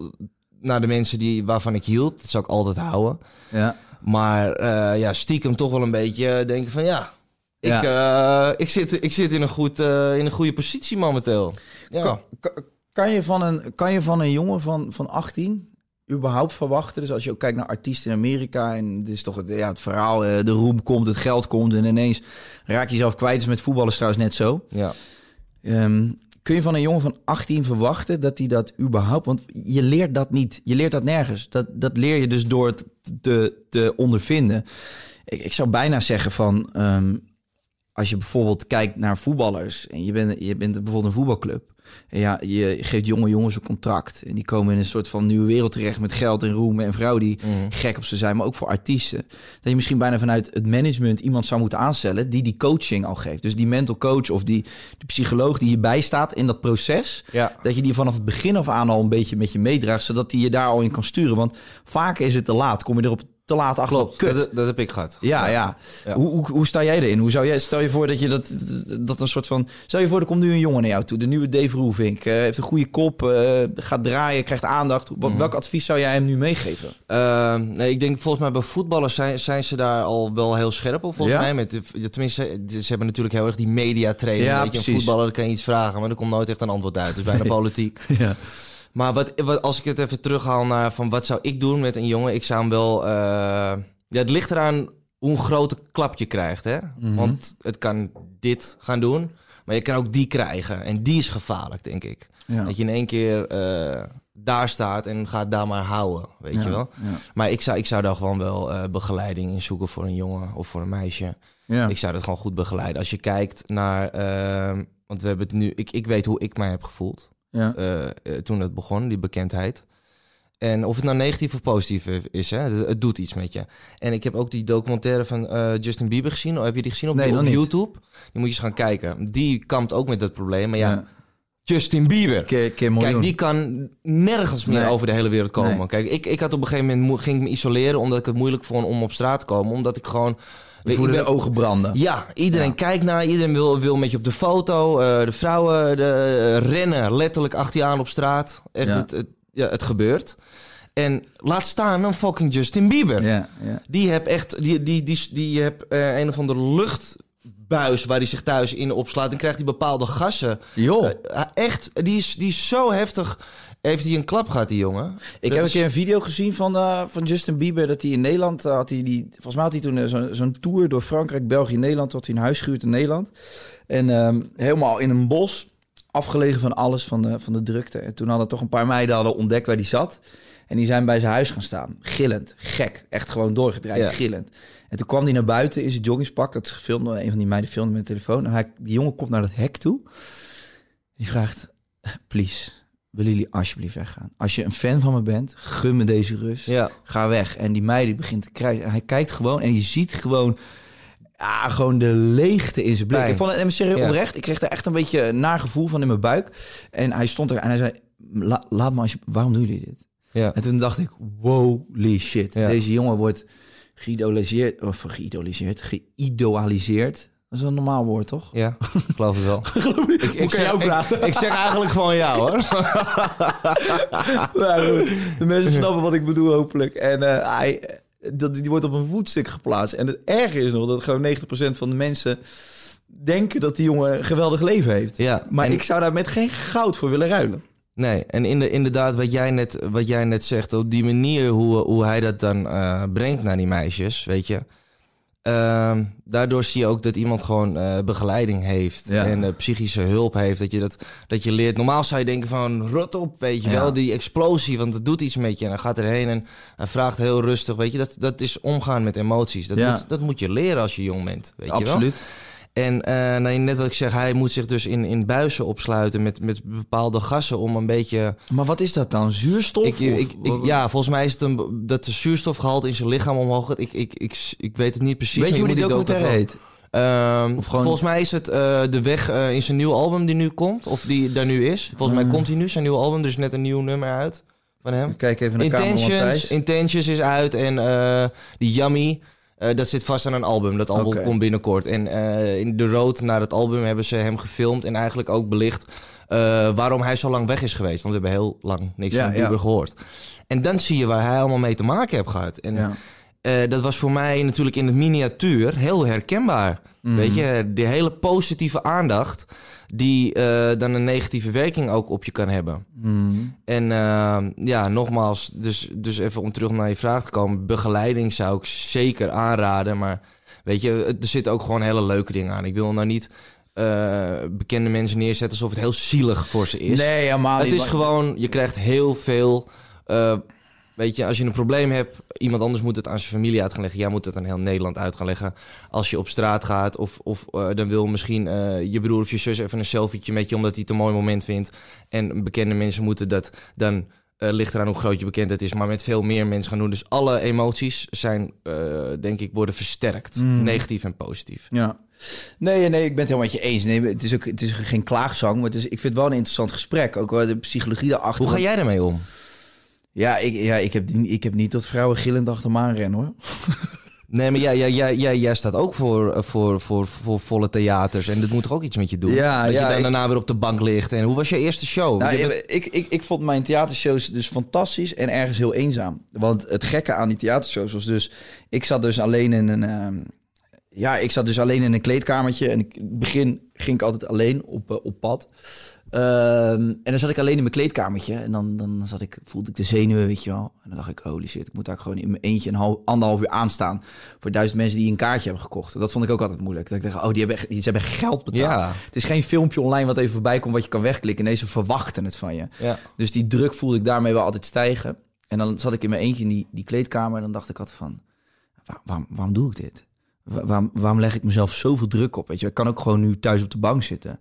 B: naar de mensen die, waarvan ik hield. Dat zou ik altijd houden.
A: Ja.
B: Maar eh, ja, stiekem toch wel een beetje denken van ja, ik,
A: Ja.
B: eh, ik, zit, ik zit in een, goed, in een goede positie momenteel. Ja.
A: Kan, kan- kan je van een, kan je van een jongen van, van 18 überhaupt verwachten? Dus als je ook kijkt naar artiesten in Amerika en dit is toch het, ja, het verhaal, eh, de roem komt, het geld komt en ineens raak je jezelf kwijt. is met voetballers trouwens net zo.
B: ja.
A: Ehm, kun je van een jongen van 18 verwachten dat hij dat überhaupt... Want je leert dat niet. Je leert dat nergens. Dat, dat leer je dus door het te, te ondervinden. Ik, ik zou bijna zeggen van... ehm, als je bijvoorbeeld kijkt naar voetballers... en je bent, je bent bijvoorbeeld een voetbalclub... En ja, je geeft jonge jongens een contract. En die komen in een soort van nieuwe wereld terecht... met geld en roem en vrouwen die
B: Mhm.
A: gek op ze zijn. Maar ook voor artiesten. Dat je misschien bijna vanuit het management iemand zou moeten aanstellen... die die coaching al geeft. Dus die mental coach of die, die psycholoog die je bijstaat in dat proces...
B: Ja.
A: dat je die vanaf het begin af aan al een beetje met je meedraagt... zodat die je daar al in kan sturen. Want vaak is het te laat. Kom je erop te laat achter.
B: Klopt,
A: Kut.
B: dat, dat heb ik gehad.
A: Ja, ja.
B: Ja.
A: Hoe, hoe, hoe sta jij erin? Hoe zou jij, stel je voor dat je dat, dat een soort van... Stel je voor, er komt nu een jongen naar jou toe. De nieuwe Dave Roelvink. eh, heeft een goede kop, eh, gaat draaien, krijgt aandacht.
B: Mhm.
A: Wat, Welk advies zou jij hem nu meegeven?
B: Eh, nee, ik denk volgens mij bij voetballers zijn, zijn ze daar al wel heel scherp op. Volgens
A: Ja?
B: mij. Met de, tenminste, ze hebben natuurlijk heel erg die mediatraining.
A: Ja,
B: weet je, een voetballer kan je iets vragen, maar er komt nooit echt een antwoord uit. Dus bijna politiek.
A: Ja.
B: Maar wat, wat, als ik het even terughaal naar van wat zou ik doen met een jongen, ik zou hem wel. eh, ja, het ligt eraan hoe groot klap je krijgt, hè?
A: Mhm.
B: Want het kan dit gaan doen, maar je kan ook die krijgen. En die is gevaarlijk, denk ik.
A: Ja.
B: Dat je in één keer eh, daar staat en gaat daar maar houden, weet
A: Ja,
B: je wel.
A: ja.
B: Maar ik zou, ik zou daar gewoon wel eh, begeleiding in zoeken voor een jongen of voor een meisje. Ik zou dat gewoon goed begeleiden. Als je kijkt naar, ehm, want we hebben het nu, ik, ik weet hoe ik mij heb gevoeld
A: Ja.
B: eh, eh, toen het begon, die bekendheid. En of het nou negatief of positief is, hè, het, doet iets met je. En ik heb ook die documentaire van eh, Justin Bieber gezien. Oh, heb je die gezien op,
A: Nee.
B: YouTube? Die moet je eens gaan kijken. Die kampt ook met dat probleem. Maar ja,
A: Ja.
B: Justin Bieber. Kijk, die kan nergens meer
A: Nee.
B: over de hele wereld komen.
A: Nee.
B: Kijk, ik, ik had op een gegeven moment ging ik me isoleren omdat ik het moeilijk vond om op straat te komen, omdat ik gewoon
A: Je voelde
B: ik
A: de ogen branden.
B: ja, iedereen
A: Ja.
B: kijkt naar, iedereen wil, wil met je op de foto. eh, de vrouwen de, eh, rennen letterlijk achter je aan op straat. Echt,
A: Ja.
B: Het, het, ja, het gebeurt. En laat staan een fucking Justin Bieber.
A: Ja, ja.
B: Die heb echt, die, die, die, die heb eh, een of andere luchtbuis waar hij zich thuis in opslaat. En krijgt hij bepaalde gassen.
A: Joh.
B: Eh, echt, die is, die is zo heftig. Heeft hij een klap gehad, die jongen?
A: Ik heb een keer een video gezien van, eh, van Justin Bieber. Dat hij in Nederland eh, had hij die. Volgens mij had hij toen eh, zo'n tour door Frankrijk, België, Nederland. Had hij een huis gehuurd in Nederland. En ehm, helemaal in een bos. Afgelegen van alles, van de, van de drukte. En toen hadden toch een paar meiden hadden ontdekt waar hij zat. En die zijn bij zijn huis gaan staan. Gillend. Gek. Echt gewoon doorgedraaid.
B: Ja.
A: Gillend. En toen kwam hij naar buiten in zijn joggingspak. Dat is gefilmd. Een van die meiden filmde met de telefoon. En hij, die jongen komt naar dat hek toe. Die vraagt, please, willen jullie alsjeblieft weggaan? Als je een fan van me bent, gun me deze rust.
B: Ja.
A: Ga weg. En die meid die begint te krijgen. En hij kijkt gewoon en je ziet gewoon... Ja, gewoon de leegte in zijn blik.
B: Pijn.
A: Ik vond het en serieus
B: Ja.
A: oprecht. Ik kreeg er echt een beetje een naar gevoel van in mijn buik. En hij stond er en hij zei... "La- laat me als je... Waarom doen jullie dit?
B: Ja.
A: En toen dacht ik, holy shit.
B: Ja.
A: Deze jongen wordt geïdoliseerd, of geïdoliseerd, geïdealiseerd Dat is een normaal woord, toch?
B: Ja, ik geloof het wel. ik, ik,
A: kan
B: zeg,
A: jou
B: ik,
A: vragen?
B: ik zeg eigenlijk gewoon ja hoor.
A: Ja, goed. De mensen snappen wat ik bedoel, hopelijk. En eh, hij, dat, die wordt op een voetstuk geplaatst. En het erge is nog dat gewoon 90% van de mensen denken dat die jongen een geweldig leven heeft.
B: Ja,
A: Maar
B: en-
A: ik zou daar met geen goud voor willen ruilen.
B: Nee, en in de, inderdaad, wat jij, net, wat jij net zegt, op die manier hoe, hoe hij dat dan eh, brengt naar die meisjes, weet je. Ehm, daardoor zie je ook dat iemand gewoon eh, begeleiding heeft
A: Ja.
B: en eh, psychische hulp heeft. Dat je, dat, dat je leert. Normaal zou je denken van rot op, weet je
A: Ja.
B: wel, die explosie, want het doet iets met je. En dan gaat erheen en hij vraagt heel rustig, weet je. Dat, dat is omgaan met emoties. Dat,
A: Ja.
B: moet, dat moet je leren als je jong bent, weet je wel.
A: Absoluut.
B: En nou, net wat ik zeg, hij moet zich dus in, in buizen opsluiten met, met bepaalde gassen om een beetje...
A: Maar wat is dat dan? Zuurstof?
B: Ik, ik, ja, volgens mij is het een, dat de zuurstofgehalte in zijn lichaam omhoog gaat. Ik, ik, ik, ik weet het niet precies.
A: Weet je hoe die
B: moet
A: documentaire heet? gewoon-
B: Volgens mij is het eh, de weg eh, in zijn nieuwe album die nu komt. Of die daar nu is. Volgens mij
A: Ah.
B: komt hij nu, zijn nieuwe album. Er is net een nieuw nummer uit van hem.
A: Kijk even naar de camera,
B: Intentions. Intentions is uit en die Yummy, eh, dat zit vast aan een album. Dat album komt binnenkort. En eh, in de road naar het album hebben ze hem gefilmd en eigenlijk ook belicht eh, waarom hij zo lang weg is geweest. Want we hebben heel lang niks
A: Ja,
B: van
A: ja.
B: Bieber gehoord. En dan zie je waar hij allemaal mee te maken heeft gehad. En
A: Ja.
B: dat was voor mij natuurlijk in het miniatuur heel herkenbaar.
A: Mhm.
B: Weet je, die hele positieve aandacht die eh, dan een negatieve werking ook op je kan hebben.
A: Hmm.
B: En eh, ja, nogmaals, dus, dus even om terug naar je vraag te komen. Begeleiding zou ik zeker aanraden. Maar weet je, er zitten ook gewoon hele leuke dingen aan. Ik wil nou niet eh, bekende mensen neerzetten alsof het heel zielig voor ze is.
A: Nee, helemaal
B: het
A: niet.
B: is
A: maar-
B: gewoon, je krijgt heel veel... Weet je, als je een probleem hebt, iemand anders moet het aan zijn familie uit gaan leggen. Jij moet het aan heel Nederland uit gaan leggen. Als je op straat gaat of, of eh, dan wil misschien eh, je broer of je zus even een selfietje met je... omdat hij het een mooi moment vindt. En bekende mensen moeten dat dan... eh, ligt eraan hoe groot je bekendheid is, maar met veel meer mensen gaan doen. Dus alle emoties zijn, denk ik, worden versterkt.
A: Mm.
B: Negatief en positief.
A: Ja. Nee, nee, ik ben het helemaal met je eens. Nee, het is ook het is geen klaagzang, maar het is, ik vind het wel een interessant gesprek. Ook wel de psychologie daarachter.
B: Hoe ga jij daarmee om?
A: Ja, ik, ja ik, heb, ik heb niet dat vrouwen gillend achter me aanrennen, hoor.
B: Nee, maar jij, jij, jij, jij, staat ook voor, eh, voor, voor, voor volle theaters. En dat moet toch ook iets met je doen?
A: Ja,
B: dat
A: ja,
B: je dan
A: ik-
B: daarna weer op de bank ligt. En hoe was je eerste show?
A: Nou,
B: Je bent-
A: ik, ik, ik vond mijn theatershows dus fantastisch en ergens heel eenzaam. Want het gekke aan die theatershows was dus... Ik zat dus alleen in een... ehm, ja, ik zat dus alleen in een kleedkamertje. En ik, in het begin ging ik altijd alleen op, eh, op pad. Ehm, en dan zat ik alleen in mijn kleedkamertje. En dan, dan zat ik, voelde ik de zenuwen, weet je wel. En dan dacht ik, holy shit, ik moet daar gewoon in mijn eentje een half, anderhalf uur aanstaan. Voor duizend mensen die een kaartje hebben gekocht. En dat vond ik ook altijd moeilijk. Dat ik dacht, oh, die hebben, echt- die, ze hebben geld betaald.
B: Ja.
A: Het is geen filmpje online wat even voorbij komt wat je kan wegklikken. Nee, ze verwachten het van je.
B: ja.
A: Dus die druk voelde ik daarmee wel altijd stijgen. En dan zat ik in mijn eentje in die, die kleedkamer en dan dacht ik altijd van... "Waar- waarom, waarom doe ik dit? Wa- Waarom, waarom leg ik mezelf zoveel druk op? Weet je, ik kan ook gewoon nu thuis op de bank zitten.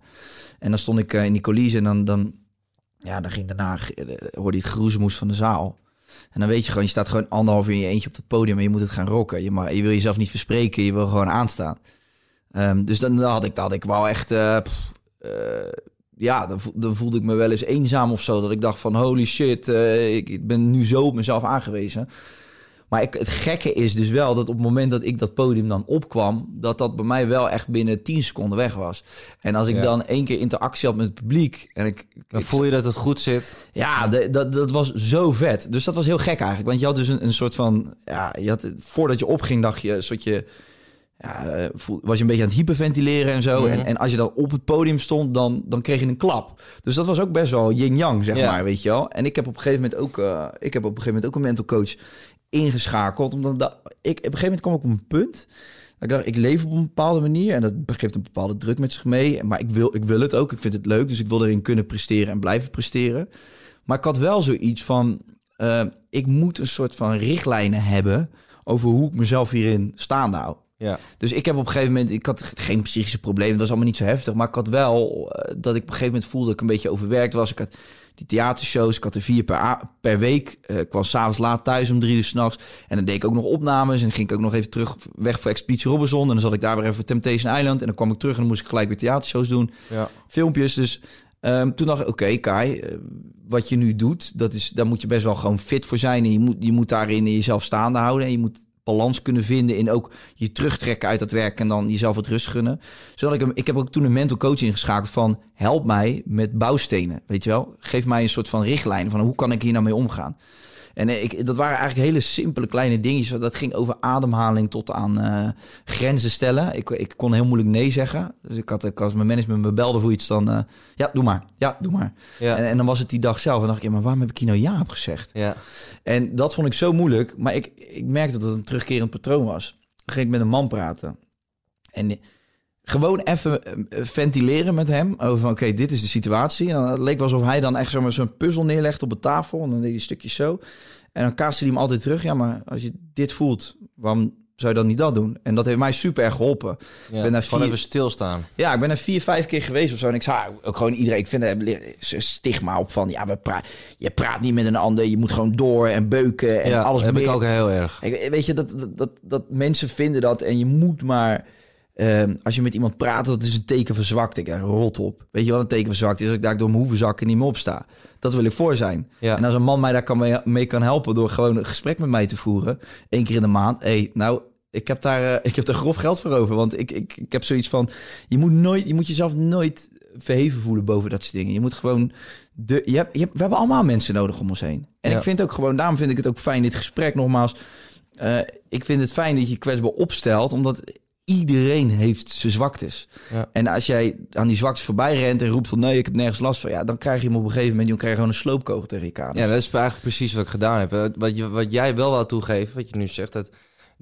A: En dan stond ik eh, in die coulissen en dan, dan, ja, dan ging daarna, eh, hoorde je het geroezemoes van de zaal. En dan weet je gewoon, je staat gewoon anderhalf uur in je eentje op het podium en je moet het gaan rocken. Je, maar, je wil jezelf niet verspreken, je wil gewoon aanstaan. Ehm, dus dan, had ik, had ik wel echt... eh, ja, dan, vo- dan voelde ik me wel eens eenzaam of zo. Dat ik dacht van holy shit, ik ben nu zo op mezelf aangewezen. Maar ik, het gekke is dus wel dat op het moment dat ik dat podium dan opkwam... dat dat bij mij wel echt binnen 10 seconden weg was. En als ik
B: Ja.
A: dan één keer interactie had met het publiek... en ik,
B: Dan
A: ik-
B: voel je dat het goed zit.
A: ja, de- dat, dat was zo vet. Dus dat was heel gek eigenlijk. Want je had dus een, een soort van... Ja, je had, voordat je opging dacht je... Een soortje, ja, was je een beetje aan het hyperventileren en zo.
B: Mhm.
A: En, en als je dan op het podium stond, dan, dan kreeg je een klap. Dus dat was ook best wel yin-yang, zeg
B: Ja.
A: maar, weet je wel. En ik heb op een gegeven moment ook... eh, ik heb op een gegeven moment ook een mental coach ingeschakeld. Omdat dat, ik, op een gegeven moment kwam ik op een punt... dat Ik dacht, ik leef op een bepaalde manier en dat geeft een bepaalde druk met zich mee. Maar ik wil, ik wil het ook, ik vind het leuk, dus ik wil erin kunnen presteren en blijven presteren. Maar ik had wel zoiets van, eh, ik moet een soort van richtlijnen hebben over hoe ik mezelf hierin staande hou.
B: Ja.
A: Dus ik heb op een gegeven moment, ik had geen psychische problemen, dat was allemaal niet zo heftig. Maar ik had wel eh, dat ik op een gegeven moment voelde dat ik een beetje overwerkt was. Ik had die theatershows, ik had er vier per, per week. Ik kwam s'avonds laat thuis om drie uur s'nachts. En dan deed ik ook nog opnames en ging ik ook nog even terug weg voor Expeditie Robinson. En dan zat ik daar weer even voor Temptation Island. En dan kwam ik terug en dan moest ik gelijk weer theatershows doen
B: Ja.
A: filmpjes. Dus ehm, toen dacht ik, oké Kai, eh, wat je nu doet, dat is, daar moet je best wel gewoon fit voor zijn. En je moet, je moet daarin jezelf staande houden. En je moet balans kunnen vinden in ook je terugtrekken uit dat werk en dan jezelf wat rust gunnen. Zodat ik hem, ik heb ook toen een mental coach ingeschakeld van help mij met bouwstenen, weet je wel? Geef mij een soort van richtlijn van hoe kan ik hier nou mee omgaan. En eh, ik, dat waren eigenlijk hele simpele kleine dingetjes. Dat ging over ademhaling tot aan uh, grenzen stellen. Ik, ik kon heel moeilijk nee zeggen. Dus ik had, ik, als mijn management me belde voor iets, dan... Uh, ja, doe maar. Ja, doe maar.
B: Ja.
A: En, en, dan was het die dag zelf. En dacht ik, ja, maar waarom heb ik hier nou ja op gezegd?
B: Ja.
A: En dat vond ik zo moeilijk. Maar ik, ik merkte dat het een terugkerend patroon was. Dan ging ik met een man praten. En gewoon even ventileren met hem over van oké, dit is de situatie. En dan het leek alsof hij dan echt zo'n puzzel neerlegt op de tafel en dan deed hij stukjes zo. En dan kaastte hij hem altijd terug. Ja, maar als je dit voelt, waarom zou je dan niet dat doen? En dat heeft mij super erg geholpen.
B: Ja, ik ben daar vier... even stilstaan.
A: Ja, ik ben er vier, vijf keer geweest of zo. En ik zei ook gewoon iedereen, ik vind er stigma op van, ja, we pra je praat niet met een ander, je moet gewoon door en beuken en
B: ja,
A: alles.
B: heb
A: meer.
B: ik ook heel erg.
A: Ik, weet je, dat, dat, dat, dat mensen vinden dat en je moet maar... Uh, als je met iemand praat, dat is een teken van zwakte. Ik rot op. Weet je wat een teken van zwakte is? Als ik daar door mijn hoeven zakken niet meer opsta. Dat wil ik voor zijn.
B: Ja.
A: En als een man mij daar kan mee, mee, kan helpen door gewoon een gesprek met mij te voeren, één keer in de maand. hey, nou, ik heb daar, uh, ik heb daar grof geld voor over. Want ik, ik, ik heb zoiets van, je moet nooit, je moet jezelf nooit verheven voelen boven dat soort dingen. Je moet gewoon, de, je hebt, je hebt, we hebben allemaal mensen nodig om ons heen. En
B: Ja.
A: ik vind ook gewoon, daarom vind ik het ook fijn dit gesprek nogmaals. Uh, ik vind het fijn dat je je kwetsbaar opstelt, omdat iedereen heeft zijn zwaktes.
B: Ja.
A: En als jij aan die zwaktes voorbij rent en roept van nee, ik heb nergens last van, ja, dan krijg je hem op een gegeven moment, dan krijg je gewoon een sloopkogel tegen je kamer.
B: Ja, dat is eigenlijk precies wat ik gedaan heb. Wat, je, wat jij wel wou toegeven, wat je nu zegt, dat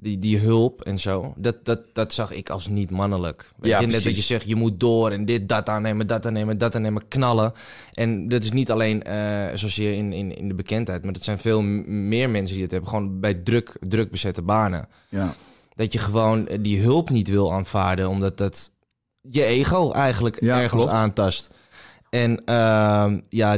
B: die, die hulp en zo, dat, dat, dat zag ik als niet mannelijk. Weet
A: Ja,
B: je, net dat je zegt, je moet door en dit, dat aannemen, dat aannemen, dat aannemen, knallen. En dat is niet alleen eh zozeer in, in, in de bekendheid, maar dat zijn veel meer mensen die het hebben. Gewoon bij druk, druk bezette banen.
A: Ja.
B: Dat je gewoon eh, die hulp niet wil aanvaarden, omdat dat je ego eigenlijk
A: Ja,
B: ergens
A: klopt.
B: aantast. En ehm, ja,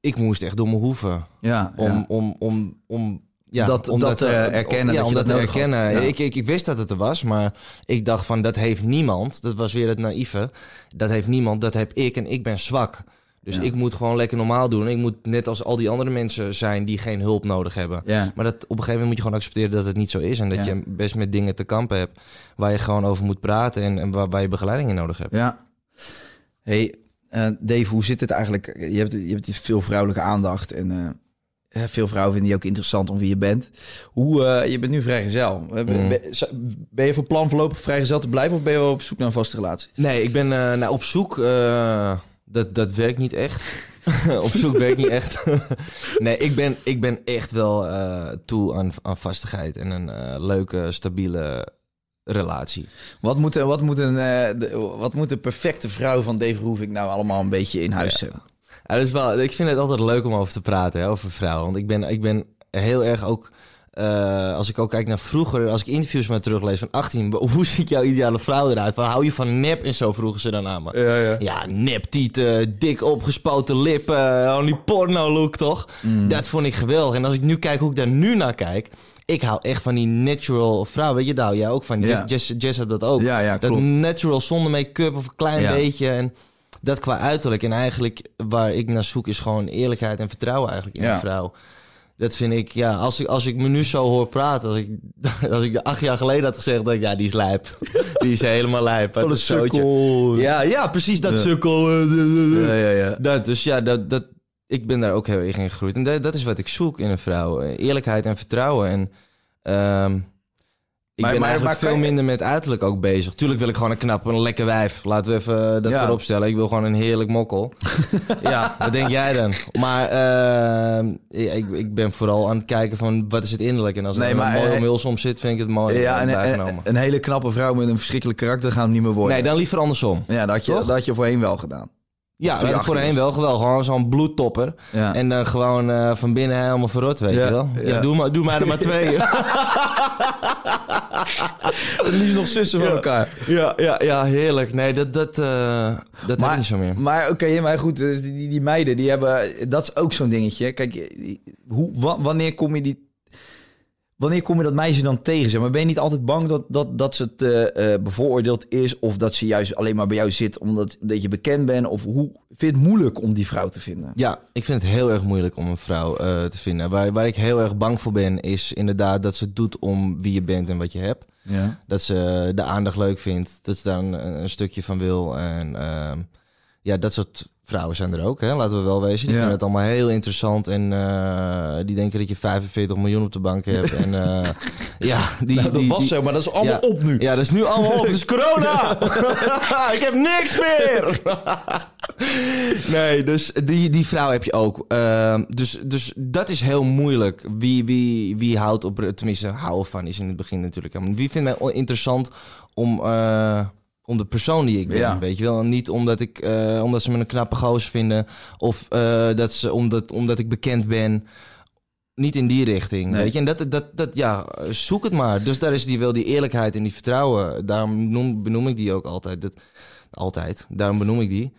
B: ik moest echt door mijn hoeven
A: Ja,
B: om,
A: ja.
B: om, om, om ja,
A: Dat-
B: om
A: dat,
B: te-
A: eh,
B: om-
A: erkennen
B: ja,
A: dat
B: om dat
A: dat
B: te
A: nodig had.
B: erkennen.
A: Ja.
B: Ik, ik, ik wist dat het er was, maar ik dacht van dat heeft niemand. Dat was weer het naïeve. Dat heeft niemand, dat heb ik en ik ben zwak. Dus
A: Ja.
B: ik moet gewoon lekker normaal doen. Ik moet net als al die andere mensen zijn die geen hulp nodig hebben.
A: Ja.
B: Maar dat, op een gegeven moment moet je gewoon accepteren dat het niet zo is. En dat
A: Ja.
B: je best met dingen te kampen hebt waar je gewoon over moet praten en, en waar, waar je begeleiding in nodig hebt.
A: Ja. Hey, eh, Dave, hoe zit het eigenlijk? Je hebt, je hebt veel vrouwelijke aandacht en eh, eh, veel vrouwen vinden je ook interessant om wie je bent. Hoe, je bent nu vrijgezel. Ben,
B: Mm.
A: ben- je van plan voorlopig vrijgezel te blijven of ben je op zoek naar een vaste relatie?
B: Nee, ik ben nou, op zoek. Dat, dat werkt niet echt. op zoek werkt niet echt. nee, ik ben, ik ben echt wel eh, toe aan, aan vastigheid en een eh, leuke, stabiele relatie.
A: Wat moet, wat, moet een, eh, de, wat moet de perfecte vrouw van Dave Roefink nou allemaal een beetje in huis hebben?
B: Ja, dat is wel, ik vind het altijd leuk om over te praten, hè, over vrouwen. Want ik ben, ik ben heel erg ook... eh, als ik ook kijk naar vroeger, als ik interviews maar teruglees van 18, hoe ziet jouw ideale vrouw eruit? Van, hou je van nep en zo vroegen ze dan aan me.
A: Ja, ja.
B: Ja, neptieten, dik opgespoten lippen, al die porno-look, toch?
A: Mm.
B: Dat vond ik geweldig. En als ik nu kijk hoe ik daar nu naar kijk... Ik hou echt van die natural vrouw. Weet je, daar hou jij ook van.
A: Ja.
B: Jess, Jess, Jess heeft dat ook.
A: Ja, ja,
B: dat
A: klopt.
B: natural zonder make-up of een klein
A: Ja.
B: beetje. En dat qua uiterlijk. En eigenlijk waar ik naar zoek is gewoon eerlijkheid en vertrouwen eigenlijk in
A: Ja.
B: een vrouw. Dat vind ik, ja, als ik, als ik me nu zo hoor praten, als ik, als ik acht jaar geleden had gezegd, dat ik, ja, die is lijp. die is helemaal lijp.
A: Wat een sukkel.
B: Ja, ja, precies dat
A: Ja.
B: sukkel.
A: Ja, ja, ja.
B: Dat, dus ja, dat, dat, ik ben daar ook heel erg in gegroeid. En dat, dat is wat ik zoek in een vrouw. Eh, Eerlijkheid en vertrouwen. En ehm, ik
A: Maar-
B: ben
A: maar-
B: eigenlijk
A: maar
B: veel minder met uiterlijk ook bezig. Tuurlijk wil ik gewoon een knap, een lekker wijf. Laten we even eh, dat
A: Ja.
B: voorop stellen. Ik wil gewoon een heerlijk mokkel. ja, wat denk jij dan? Maar ja, ik, ik ben vooral aan het kijken van wat is het innerlijk. En als
A: Nee,
B: er
A: maar,
B: een mooi
A: eh,
B: omhuls om zit, vind ik het mooi.
A: Ja,
B: eh,
A: en, een hele knappe vrouw met een verschrikkelijk karakter gaan we niet meer worden.
B: nee, dan liever andersom.
A: Ja, dat had, je, dat had je voorheen wel gedaan.
B: Ja, voorheen
A: 18
B: wel geweldig. Gewoon zo'n bloedtopper.
A: Ja.
B: En dan gewoon eh, van binnen helemaal verrot, weet
A: Ja,
B: je wel. Ja, doe, maar, doe maar er maar twee.
A: Het liefst nog zussen van elkaar.
B: ja, ja, ja, heerlijk. Nee, dat, dat, eh, dat heb
A: Maar,
B: niet zo meer.
A: maar oké, maar goed, dus die, die, die meiden, die hebben, dat is ook zo'n dingetje. Kijk, hoe, wa- wanneer kom je die... wanneer kom je dat meisje dan tegen? Zeg maar ben je niet altijd bang dat, dat, dat ze het eh, bevooroordeeld is? Of dat ze juist alleen maar bij jou zit omdat dat je bekend bent? Of hoe vind je het moeilijk om die vrouw te vinden?
B: Ja, ik vind het heel erg moeilijk om een vrouw eh, te vinden. Waar, waar ik heel erg bang voor ben, is inderdaad dat ze het doet om wie je bent en wat je hebt.
A: Ja.
B: Dat ze de aandacht leuk vindt, dat ze daar een, een stukje van wil. En ehm, ja, dat soort vrouwen zijn er ook, hè? laten we wel wezen. Die
A: Ja.
B: vinden het allemaal heel interessant en eh, die denken dat je 45 miljoen op de bank hebt. en eh, ja, die,
A: Nou, dat
B: die,
A: was
B: die-
A: zo, maar dat is allemaal
B: Ja.
A: op nu.
B: Ja, dat is nu allemaal op. Het is corona! ik heb niks meer! nee, dus die, die vrouw heb je ook. Ehm, dus, dus dat is heel moeilijk. Wie, wie, wie houdt op... Tenminste, houden van is in het begin natuurlijk. Wie vindt mij interessant om... om de persoon die ik ben,
A: Ja.
B: weet je wel. En niet omdat, ik, eh, omdat ze me een knappe gozer vinden... of eh, dat ze, omdat, omdat ik bekend ben... Niet in die richting,
A: Nee.
B: weet je. En dat, dat, dat, ja, zoek het maar. Dus daar is die wel die eerlijkheid en die vertrouwen. Daarom noem, benoem ik die ook altijd. Dat, altijd. Daarom benoem ik die.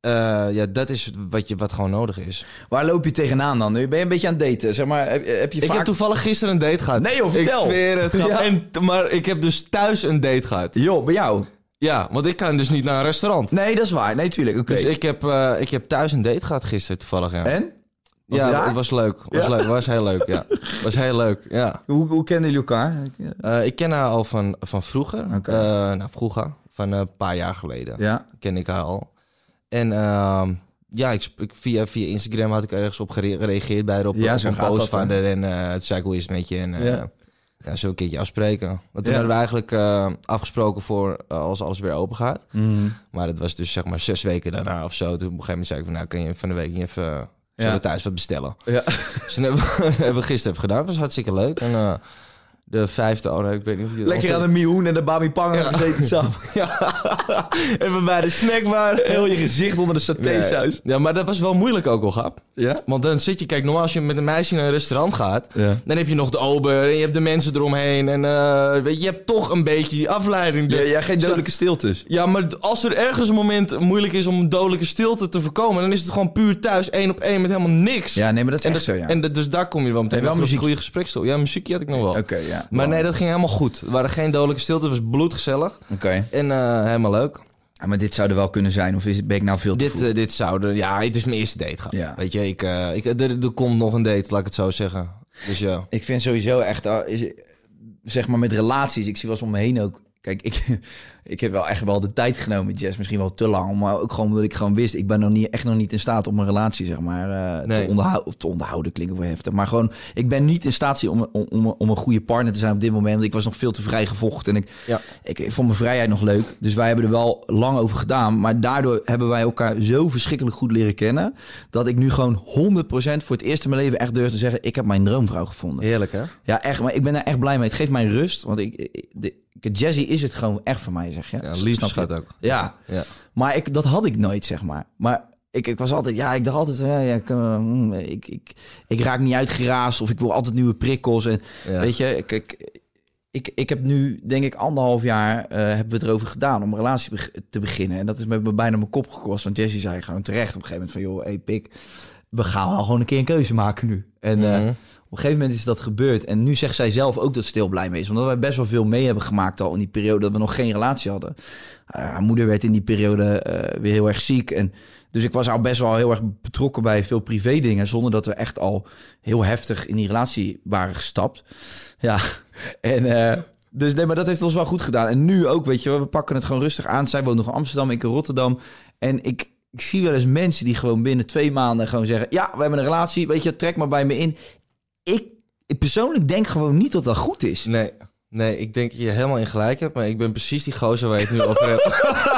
B: Eh, ja, dat is wat, je, wat gewoon nodig is.
A: Waar loop je tegenaan dan? Nu ben je een beetje aan het daten. Zeg maar, heb, heb je
B: Ik
A: vaak...
B: heb toevallig gisteren een date gehad.
A: Nee, joh, vertel.
B: Ik zweer het.
A: Ja.
B: En, maar ik heb dus thuis een date gehad.
A: Joh, bij jou?
B: Ja, want ik kan dus niet naar een restaurant.
A: Nee, dat is waar. Nee, tuurlijk. Oké.
B: Dus ik heb, eh, ik heb thuis een date gehad gisteren toevallig, ja.
A: En? Was
B: ja,
A: het raar?
B: het was leuk. Was
A: Ja?
B: leuk. Was heel leuk, ja. Was heel leuk, ja.
A: Hoe, hoe kennen jullie elkaar?
B: Eh, ik ken haar al van, van vroeger.
A: Oké.
B: Eh, nou, vroeger. Van een paar jaar geleden.
A: Ja.
B: ken ik haar al. En ehm, ja, ik, sp- ik- via, via Instagram had ik ergens op gere- gereageerd bij haar op,
A: Ja,
B: op
A: zo
B: een
A: gaat
B: post
A: dat,
B: van
A: hè?
B: haar. En eh toen zei ik, hoe is het met je? En eh,
A: Ja.
B: Ja. zo een keertje afspreken. Want toen
A: Ja.
B: hadden we eigenlijk eh, afgesproken voor eh, als alles weer open gaat.
A: Mhm.
B: Maar dat was dus zeg maar zes weken daarna of zo. Toen op een gegeven moment zei ik van, nou kun je van de week niet even...
A: Ja.
B: we thuis wat bestellen?
A: Ja.
B: Dus hebben we, hebben we gisteren even gedaan. Dat was hartstikke leuk. En eh, de vijfde, oh nee, ik weet niet of je...
A: Lekker aan de mioen en de babi pangen gezeten samen.
B: Ja, even bij de snackbar.
A: Heel je gezicht onder de satésaus.
B: Ja, maar dat was wel moeilijk ook al, Gap.
A: Ja?
B: Want dan zit je, kijk, normaal als je met een meisje naar een restaurant gaat,
A: Ja.
B: dan heb je nog de ober en je hebt de mensen eromheen. En eh, weet je, je hebt toch een beetje die afleiding.
A: Ja, ja, geen dodelijke stiltes.
B: Ja, maar als er ergens een moment moeilijk is om een dodelijke stilte te voorkomen, dan is het gewoon puur thuis één op één met helemaal niks.
A: Ja, nee, maar dat is
B: en,
A: echt
B: dat-
A: zo, ja.
B: en dat- dus daar kom je wel meteen
A: wel
B: een
A: muziek?
B: goede gespreksstoel. Ja, muziekje had ik nog wel.
A: Oké, ja.
B: Maar nee, dat ging helemaal goed. Er waren geen dodelijke stilte, het was bloedgezellig.
A: Oké.
B: En eh, helemaal leuk.
A: Ja, maar dit zou er wel kunnen zijn, of is het, ben ik nou veel te
B: Dit, eh, dit zou er... Ja, het is mijn eerste date. Gehad.
A: Ja.
B: Weet je, ik, eh, ik, er, er komt nog een date, laat ik het zo zeggen. Dus ja.
A: Ik vind sowieso echt, is- zeg maar met relaties, ik zie wel eens om me heen ook. Kijk, ik, ik heb wel echt wel de tijd genomen met Jess, misschien wel te lang, maar ook gewoon omdat ik gewoon wist, ik ben nog niet, echt nog niet in staat om een relatie, zeg maar, eh,
B: Nee.
A: te, onderhouden, of te onderhouden. Klinkt ook wel heftig, maar gewoon, ik ben niet in staat om, om, om, om een goede partner te zijn op dit moment, want ik was nog veel te vrij gevochten en ik,
B: Ja.
A: ik, ik vond mijn vrijheid nog leuk. Dus wij hebben er wel lang over gedaan. Maar daardoor hebben wij elkaar zo verschrikkelijk goed leren kennen. Dat ik nu gewoon 100% voor het eerst in mijn leven echt durf te zeggen: ik heb mijn droomvrouw gevonden.
B: Heerlijk, hè?
A: Ja, echt. Maar ik ben daar echt blij mee. Het geeft mij rust. Want ik, ik, de, Jazzy is het gewoon echt voor mij, zeg je.
B: Ja, liefdeschat
A: je?
B: ook.
A: Ja.
B: Ja.
A: Maar ik, dat had ik nooit, zeg maar. Maar ik, ik was altijd, ja, ik dacht altijd, ja, ja, ik, eh, mm, ik, ik, ik raak niet uitgeraasd of ik wil altijd nieuwe prikkels. En
B: Ja.
A: weet je, ik, ik, ik, ik heb nu, denk ik, anderhalf jaar eh, hebben we het erover gedaan om een relatie te beginnen. En dat is me bijna mijn kop gekost. Want Jessie zei gewoon terecht op een gegeven moment van, joh, hey, pik, we gaan wel gewoon een keer een keuze maken nu. En eh,
B: Mhm.
A: op een gegeven moment is dat gebeurd. En nu zegt zij zelf ook dat ze heel blij mee is. Omdat wij best wel veel mee hebben gemaakt al in die periode dat we nog geen relatie hadden. Eh, haar moeder werd in die periode eh, weer heel erg ziek. En dus ik was al best wel heel erg betrokken bij veel privé dingen. Zonder dat we echt al heel heftig in die relatie waren gestapt. Ja, en... dus nee, maar dat heeft ons wel goed gedaan. En nu ook, weet je, we pakken het gewoon rustig aan. Zij woont nog in Amsterdam, ik in Rotterdam. En ik, ik zie wel eens mensen die gewoon binnen twee maanden gewoon zeggen... Ja, we hebben een relatie, weet je, trek maar bij me in. Ik, ik persoonlijk denk gewoon niet dat dat goed is.
B: Nee. Nee, ik denk dat je helemaal in gelijk hebt, maar ik ben precies die gozer waar je het nu over hebt.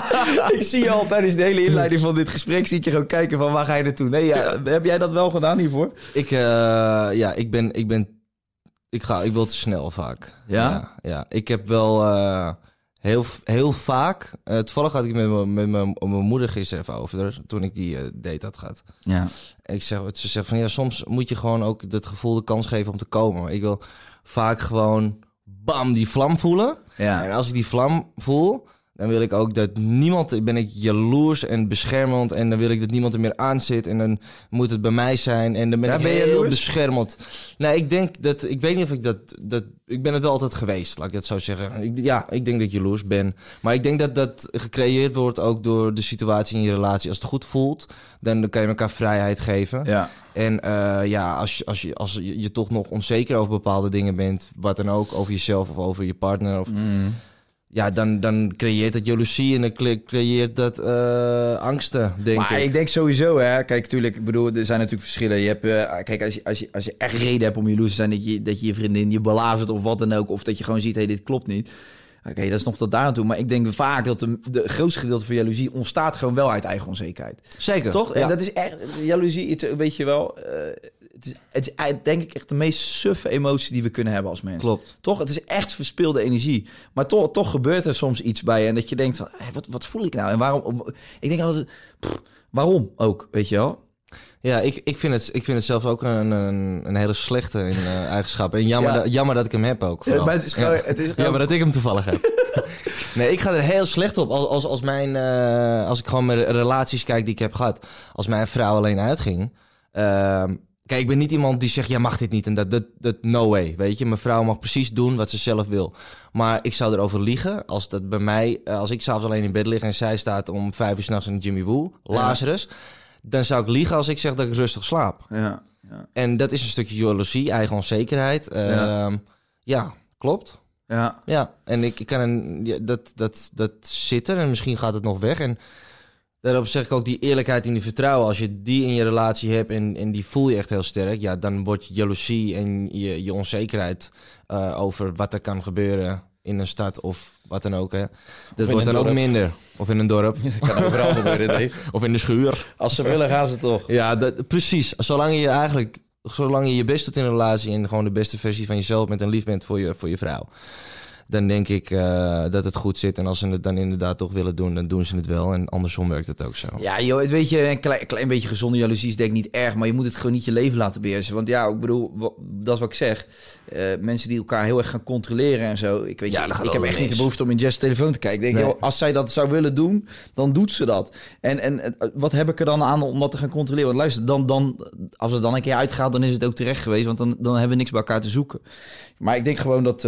A: ik zie je al tijdens de hele inleiding van dit gesprek... zie ik je gewoon kijken van waar ga je naartoe. Nee, ja, heb jij dat wel gedaan hiervoor?
B: Ik, eh, ja, ik ben, ik ben, ik ga, ik wil te snel vaak.
A: Ja?
B: Ja, ja. ik heb wel eh, heel, heel vaak, eh, toevallig had ik met mijn- met mijn mijn moeder gisteren even over, toen ik die eh, date had gehad.
A: Ja.
B: Ik zeg, ze zegt van ja, soms moet je gewoon ook het gevoel de kans geven om te komen. Maar ik wil vaak gewoon bam die vlam voelen. En
A: Ja.
B: als ik die vlam voel, dan wil ik ook dat niemand, ben ik jaloers en beschermend en dan wil ik dat niemand er meer aan zit en dan moet het bij mij zijn en dan ben
A: Ja,
B: ik
A: ben je
B: heel
A: jaloers?
B: beschermend. Nou, ik denk dat, ik weet niet of ik dat, dat, ik ben het wel altijd geweest, laat ik dat zo zeggen. Ik, ja, ik denk dat ik jaloers ben, maar ik denk dat dat gecreëerd wordt ook door de situatie in je relatie. Als het goed voelt, dan, kan je elkaar vrijheid geven.
A: Ja.
B: En eh, ja, als, je, als, je, als je, je toch nog onzeker over bepaalde dingen bent, wat dan ook, over jezelf of over je partner, of,
A: Mm.
B: Ja, dan, dan creëert dat jaloezie en dan cre- creëert dat eh, angsten, denk
A: maar
B: ik.
A: ik denk sowieso, hè. Kijk, tuurlijk, ik bedoel, er zijn natuurlijk verschillen. Je hebt, eh, kijk, als je, als, je, als je echt reden hebt om jaloers te zijn... dat je dat je, je vriendin je belazert of wat dan ook... of dat je gewoon ziet, hé, hey, dit klopt niet... Oké, dat is nog tot daar aan toe. Maar ik denk vaak dat de, de grootste gedeelte van jaloezie ontstaat gewoon wel uit eigen onzekerheid.
B: Zeker.
A: Toch?
B: Ja.
A: En dat is echt, jaloezie, weet je wel, eh, het, is, het is eigenlijk, denk ik echt de meest suffe emotie die we kunnen hebben als mensen.
B: Klopt.
A: Toch? Het is echt verspilde energie. Maar toch, toch gebeurt er soms iets bij je en dat je denkt van, hé, wat, wat voel ik nou? En waarom? Ik denk altijd, pff, waarom ook, weet je wel?
B: Ja, ik, ik, vind het, ik vind het zelf ook een, een, een hele slechte in, eh, eigenschap. En jammer,
A: Ja.
B: jammer dat ik hem heb ook.
A: Ja, maar het is gewoon- het is gewoon-
B: Jammer dat ik hem toevallig heb. nee, ik ga er heel slecht op. Als, als, als, mijn, eh, als ik gewoon mijn relaties kijk die ik heb gehad. Als mijn vrouw alleen uitging. ehm, kijk, ik ben niet iemand die zegt, jij mag dit niet. En dat, dat, dat, no way, weet je. Mijn vrouw mag precies doen wat ze zelf wil. Maar ik zou erover liegen als dat bij mij... eh, als ik s'avonds alleen in bed lig en zij staat om vijf uur s'nachts in Jimmy Woo, Lazarus... Dan zou ik liegen als ik zeg dat ik rustig slaap.
A: Ja, ja,
B: En dat is een stukje jaloezie, eigen onzekerheid.
A: Ja.
B: ja. ja, klopt.
A: ja.
B: Ja, en ik, ik kan een, ja, dat, dat, dat zit er en misschien gaat het nog weg. En daarop zeg ik ook die eerlijkheid en die vertrouwen. Als je die in je relatie hebt en, en die voel je echt heel sterk, ja, dan wordt je jaloezie en je, je onzekerheid eh, over wat er kan gebeuren in een stad of wat dan ook. Hè. Dat wordt dan ook minder. Of in een dorp.
A: Dat kan overal gebeuren, Dave.
B: of in de schuur.
A: Als ze willen, gaan ze toch.
B: Ja, dat, precies. Zolang je eigenlijk, zolang je je best doet in een relatie en gewoon de beste versie van jezelf bent en lief bent voor je, voor je vrouw, dan denk ik eh, dat het goed zit. En als ze het dan inderdaad toch willen doen, dan doen ze het wel. En andersom werkt het ook zo.
A: Ja, joh, het weet je, een klein, klein beetje gezonde jaloezie is denk ik niet erg, maar je moet het gewoon niet je leven laten beheersen. Want ja, ik bedoel, dat is wat ik zeg. Eh, mensen die elkaar heel erg gaan controleren en zo. Ik weet
B: Ja,
A: je, ik, heb echt niet de behoefte om in Jess telefoon te kijken. Ik denk,
B: Nee.
A: joh, als zij dat zou willen doen, dan doet ze dat. En, en eh, wat heb ik er dan aan om dat te gaan controleren? Want luister, dan, dan, als het dan een keer uitgaat, dan is het ook terecht geweest, want dan, dan hebben we niks bij elkaar te zoeken. Maar ik denk gewoon dat,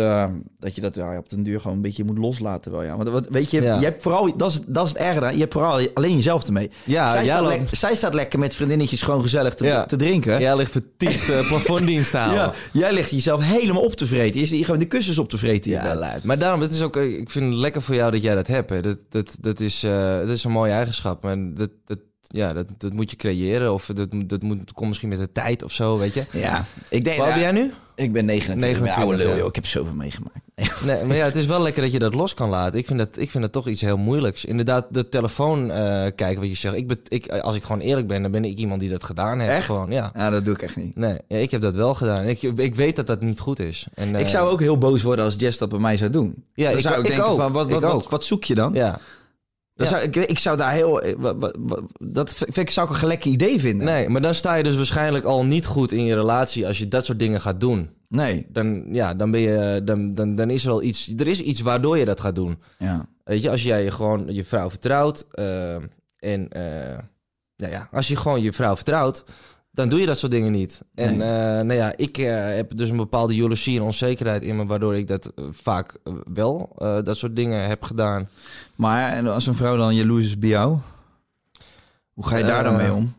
A: dat je dat ja, op den duur gewoon een beetje moet loslaten wel, ja. Want wat, weet je,
B: Ja.
A: je hebt vooral, dat is, dat is het aan, je hebt vooral alleen jezelf ermee.
B: Ja,
A: zij, staat zij staat lekker met vriendinnetjes gewoon gezellig te,
B: Ja.
A: te drinken.
B: Jij ligt vertiefd uh, plafonddienst houden.
A: Ja, jij ligt jezelf helemaal op te vreten. Je zit hier gewoon de kussens op te vreten.
B: Ja. Maar daarom, het is ook, eh, ik vind het lekker voor jou dat jij dat hebt. Hè. Dat, dat, dat, is, eh, dat is een mooie eigenschap. Maar dat, dat, ja, dat, dat moet je creëren. Of dat, dat moet, dat komt misschien met de tijd of zo, weet je.
A: ja. Ik denk,
B: oud ben jij nu?
A: Ik ben 29. 29
B: 29,
A: oude lul,
B: ja.
A: joh. Ik heb zoveel meegemaakt.
B: Nee, maar ja, het is wel lekker dat je dat los kan laten. Ik vind dat, ik vind dat toch iets heel moeilijks. Inderdaad, de telefoon eh, kijken wat je zegt. Ik ben, ik, als ik gewoon eerlijk ben, dan ben ik iemand die dat gedaan heeft.
A: Echt?
B: Gewoon, ja.
A: Ja, dat doe ik echt niet.
B: Nee, ja, ik heb dat wel gedaan. Ik, ik weet dat dat niet goed is. En,
A: ik
B: eh,
A: zou ook heel boos worden als Jess dat bij mij zou doen.
B: Ja,
A: dan
B: ik-
A: zou ik, denken
B: ook.
A: van, wat,
B: Ik
A: wat, wat, wat zoek je dan?
B: Ja.
A: Dan
B: Ja.
A: Zou, ik, ik zou daar heel... eh, wat- wat- wat- dat vind ik, zou ik een gelekker idee vinden.
B: Nee, maar dan sta je dus waarschijnlijk al niet goed in je relatie als je dat soort dingen gaat doen.
A: Nee.
B: Dan, ja, dan, ben je, dan, dan, dan is er al iets. Er is iets waardoor je dat gaat doen.
A: Ja.
B: Weet je, als jij gewoon je vrouw vertrouwt. eh, en eh, nou ja, als je gewoon je vrouw vertrouwt. Dan doe je dat soort dingen niet. En
A: Nee.
B: eh, nou ja, ik eh, heb dus een bepaalde jaloezie en onzekerheid in me, waardoor ik dat eh, vaak wel dat soort dingen heb gedaan.
A: Maar en als een vrouw dan jaloers is bij jou... Hoe ga je daar dan mee om?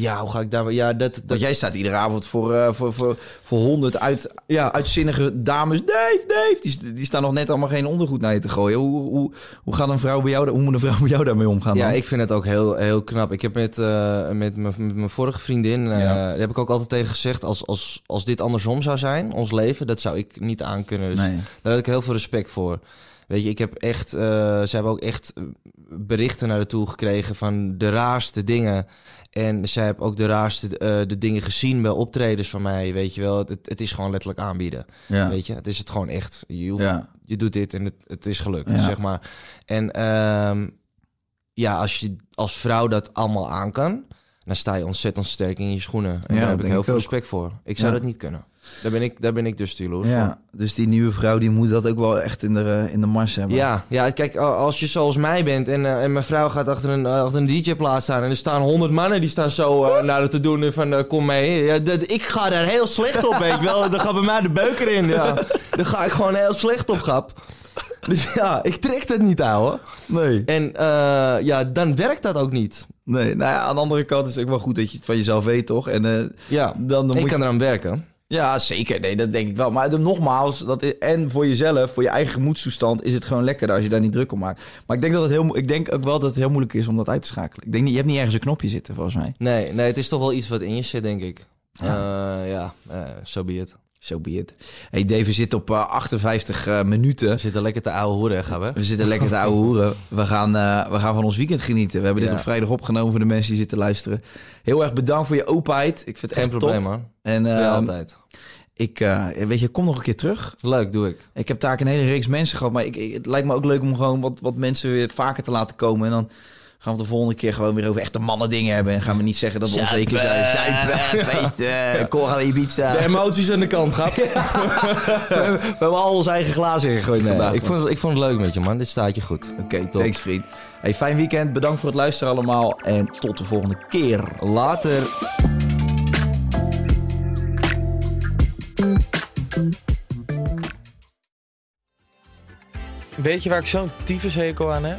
B: Ja, hoe ga ik daar? Ja, dat, dat
A: Want jij staat iedere avond voor, eh, voor, voor, voor honderd uit,
B: ja,
A: uitzinnige dames. Dave, Dave, die, die staan nog net allemaal geen ondergoed naar je te gooien. Hoe, hoe, hoe gaat een vrouw bij jou, hoe moet een vrouw bij jou daarmee omgaan?
B: Ja,
A: dan?
B: ik vind het ook heel, heel knap. Ik heb met, eh, met, mijn- met mijn vorige vriendin, eh,
A: Ja.
B: daar heb ik ook altijd tegen gezegd, als, als, als dit andersom zou zijn, ons leven, dat zou ik niet aankunnen. Dus
A: Nee.
B: daar heb ik heel veel respect voor. Weet je, ik heb echt, eh, ze hebben ook echt berichten naar de toe gekregen van de raarste dingen. En zij hebben ook de raarste eh, de dingen gezien bij optredens van mij, weet je wel. Het, het is gewoon letterlijk aanbieden,
A: Ja.
B: weet je. Het is het gewoon echt. Je, hoeft,
A: Ja.
B: je doet dit en het, het is gelukt,
A: Ja.
B: zeg maar. En ehm, ja, als je als vrouw dat allemaal aan kan, dan sta je ontzettend sterk in je schoenen. En
A: Ja,
B: daar heb ik heel veel respect voor. Ik zou
A: Ja.
B: dat niet kunnen. Daar ben ik, daar ben ik dus stuurloos voor.
A: Ja, dus die nieuwe vrouw die moet dat ook wel echt in de, eh, in de mars hebben.
B: Ja, ja, kijk, als je zoals mij bent en, eh, en mijn vrouw gaat achter een, eh, achter een DJ-plaat staan en er staan honderd mannen die staan zo naar het te doen en van kom mee. Ja, dat, ik ga daar heel slecht op, weet wel. Dan gaat bij mij de beuker in. Ja. Daar ga ik gewoon heel slecht op, grap. Dus ja, ik trek dat niet, ouwe.
A: Nee.
B: En ja, dan werkt dat ook niet.
A: Nee, nou ja, aan de andere kant is het ook wel goed dat je het van jezelf weet, toch? En eh,
B: Ja,
A: dan, dan
B: ik
A: moet
B: kan
A: je...
B: eraan werken.
A: Ja, zeker. Nee, dat denk ik wel. Maar nogmaals, dat is, en voor jezelf, voor je eigen gemoedstoestand, is het gewoon lekker als je daar niet druk om maakt. Maar ik denk, dat het heel, ik denk ook wel dat het heel moeilijk is om dat uit te schakelen. Ik denk niet, je hebt niet ergens een knopje zitten, volgens mij.
B: Nee, nee, het is toch wel iets wat in je zit, denk ik. Ja, ja eh, so be it.
A: Zo be it. Hey Dave, we zitten op eh, 58 eh, minuten.
B: We zitten lekker te ouwe hoeren, gaan we.
A: We zitten lekker te ouwe hoeren. We gaan, eh, we gaan van ons weekend genieten. We hebben dit op vrijdag opgenomen voor de mensen die zitten luisteren. Heel erg bedankt voor je openheid. Ik vind het
B: Geen
A: echt
B: probleem,
A: top.
B: man.
A: En
B: Ja,
A: eh,
B: altijd.
A: ik, eh, weet je, kom nog een keer terug.
B: Leuk, doe ik.
A: Ik heb daar een hele reeks mensen gehad, maar ik, ik- het lijkt me ook leuk om gewoon wat, wat mensen weer vaker te laten komen. En dan gaan we het de volgende keer gewoon weer over echte mannen dingen hebben. En gaan we niet zeggen dat we onzeker zijn. Zuipen, feesten, Cora Ibiza.
B: De emoties aan de kant, grap.
A: we, hebben, we hebben al ons eigen glazen ingegooid
B: Nee,
A: vandaag.
B: ik, vond, ik vond het leuk met je, man. Dit staat je goed.
A: Oké, thanks vriend. Hey, fijn weekend. Bedankt voor het luisteren allemaal. En tot de volgende keer.
B: Later.
E: Weet je waar ik zo'n tyfushekel aan heb?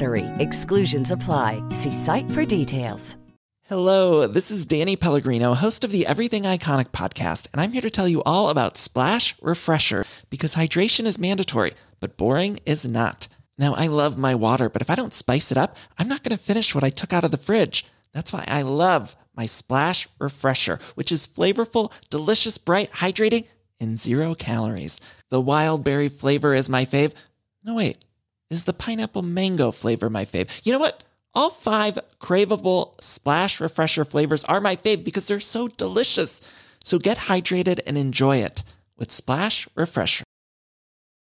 F: Exclusions apply. See site for details.
G: Hello, this is Danny Pellegrino, host of the Everything Iconic podcast, and I'm here to tell you all about Splash Refresher because hydration is mandatory, but boring is not. Now, I love my water, but if I don't spice it up, I'm not going to finish what I took out of the fridge. That's why I love my Splash Refresher, which is flavorful, delicious, bright, hydrating, and zero calories. The wild berry flavor is my fave. No, wait, is the pineapple mango flavor my fave? You know what? All five craveable splash refresher flavors are my fave because they're so delicious. So get hydrated and enjoy it with Splash Refresher.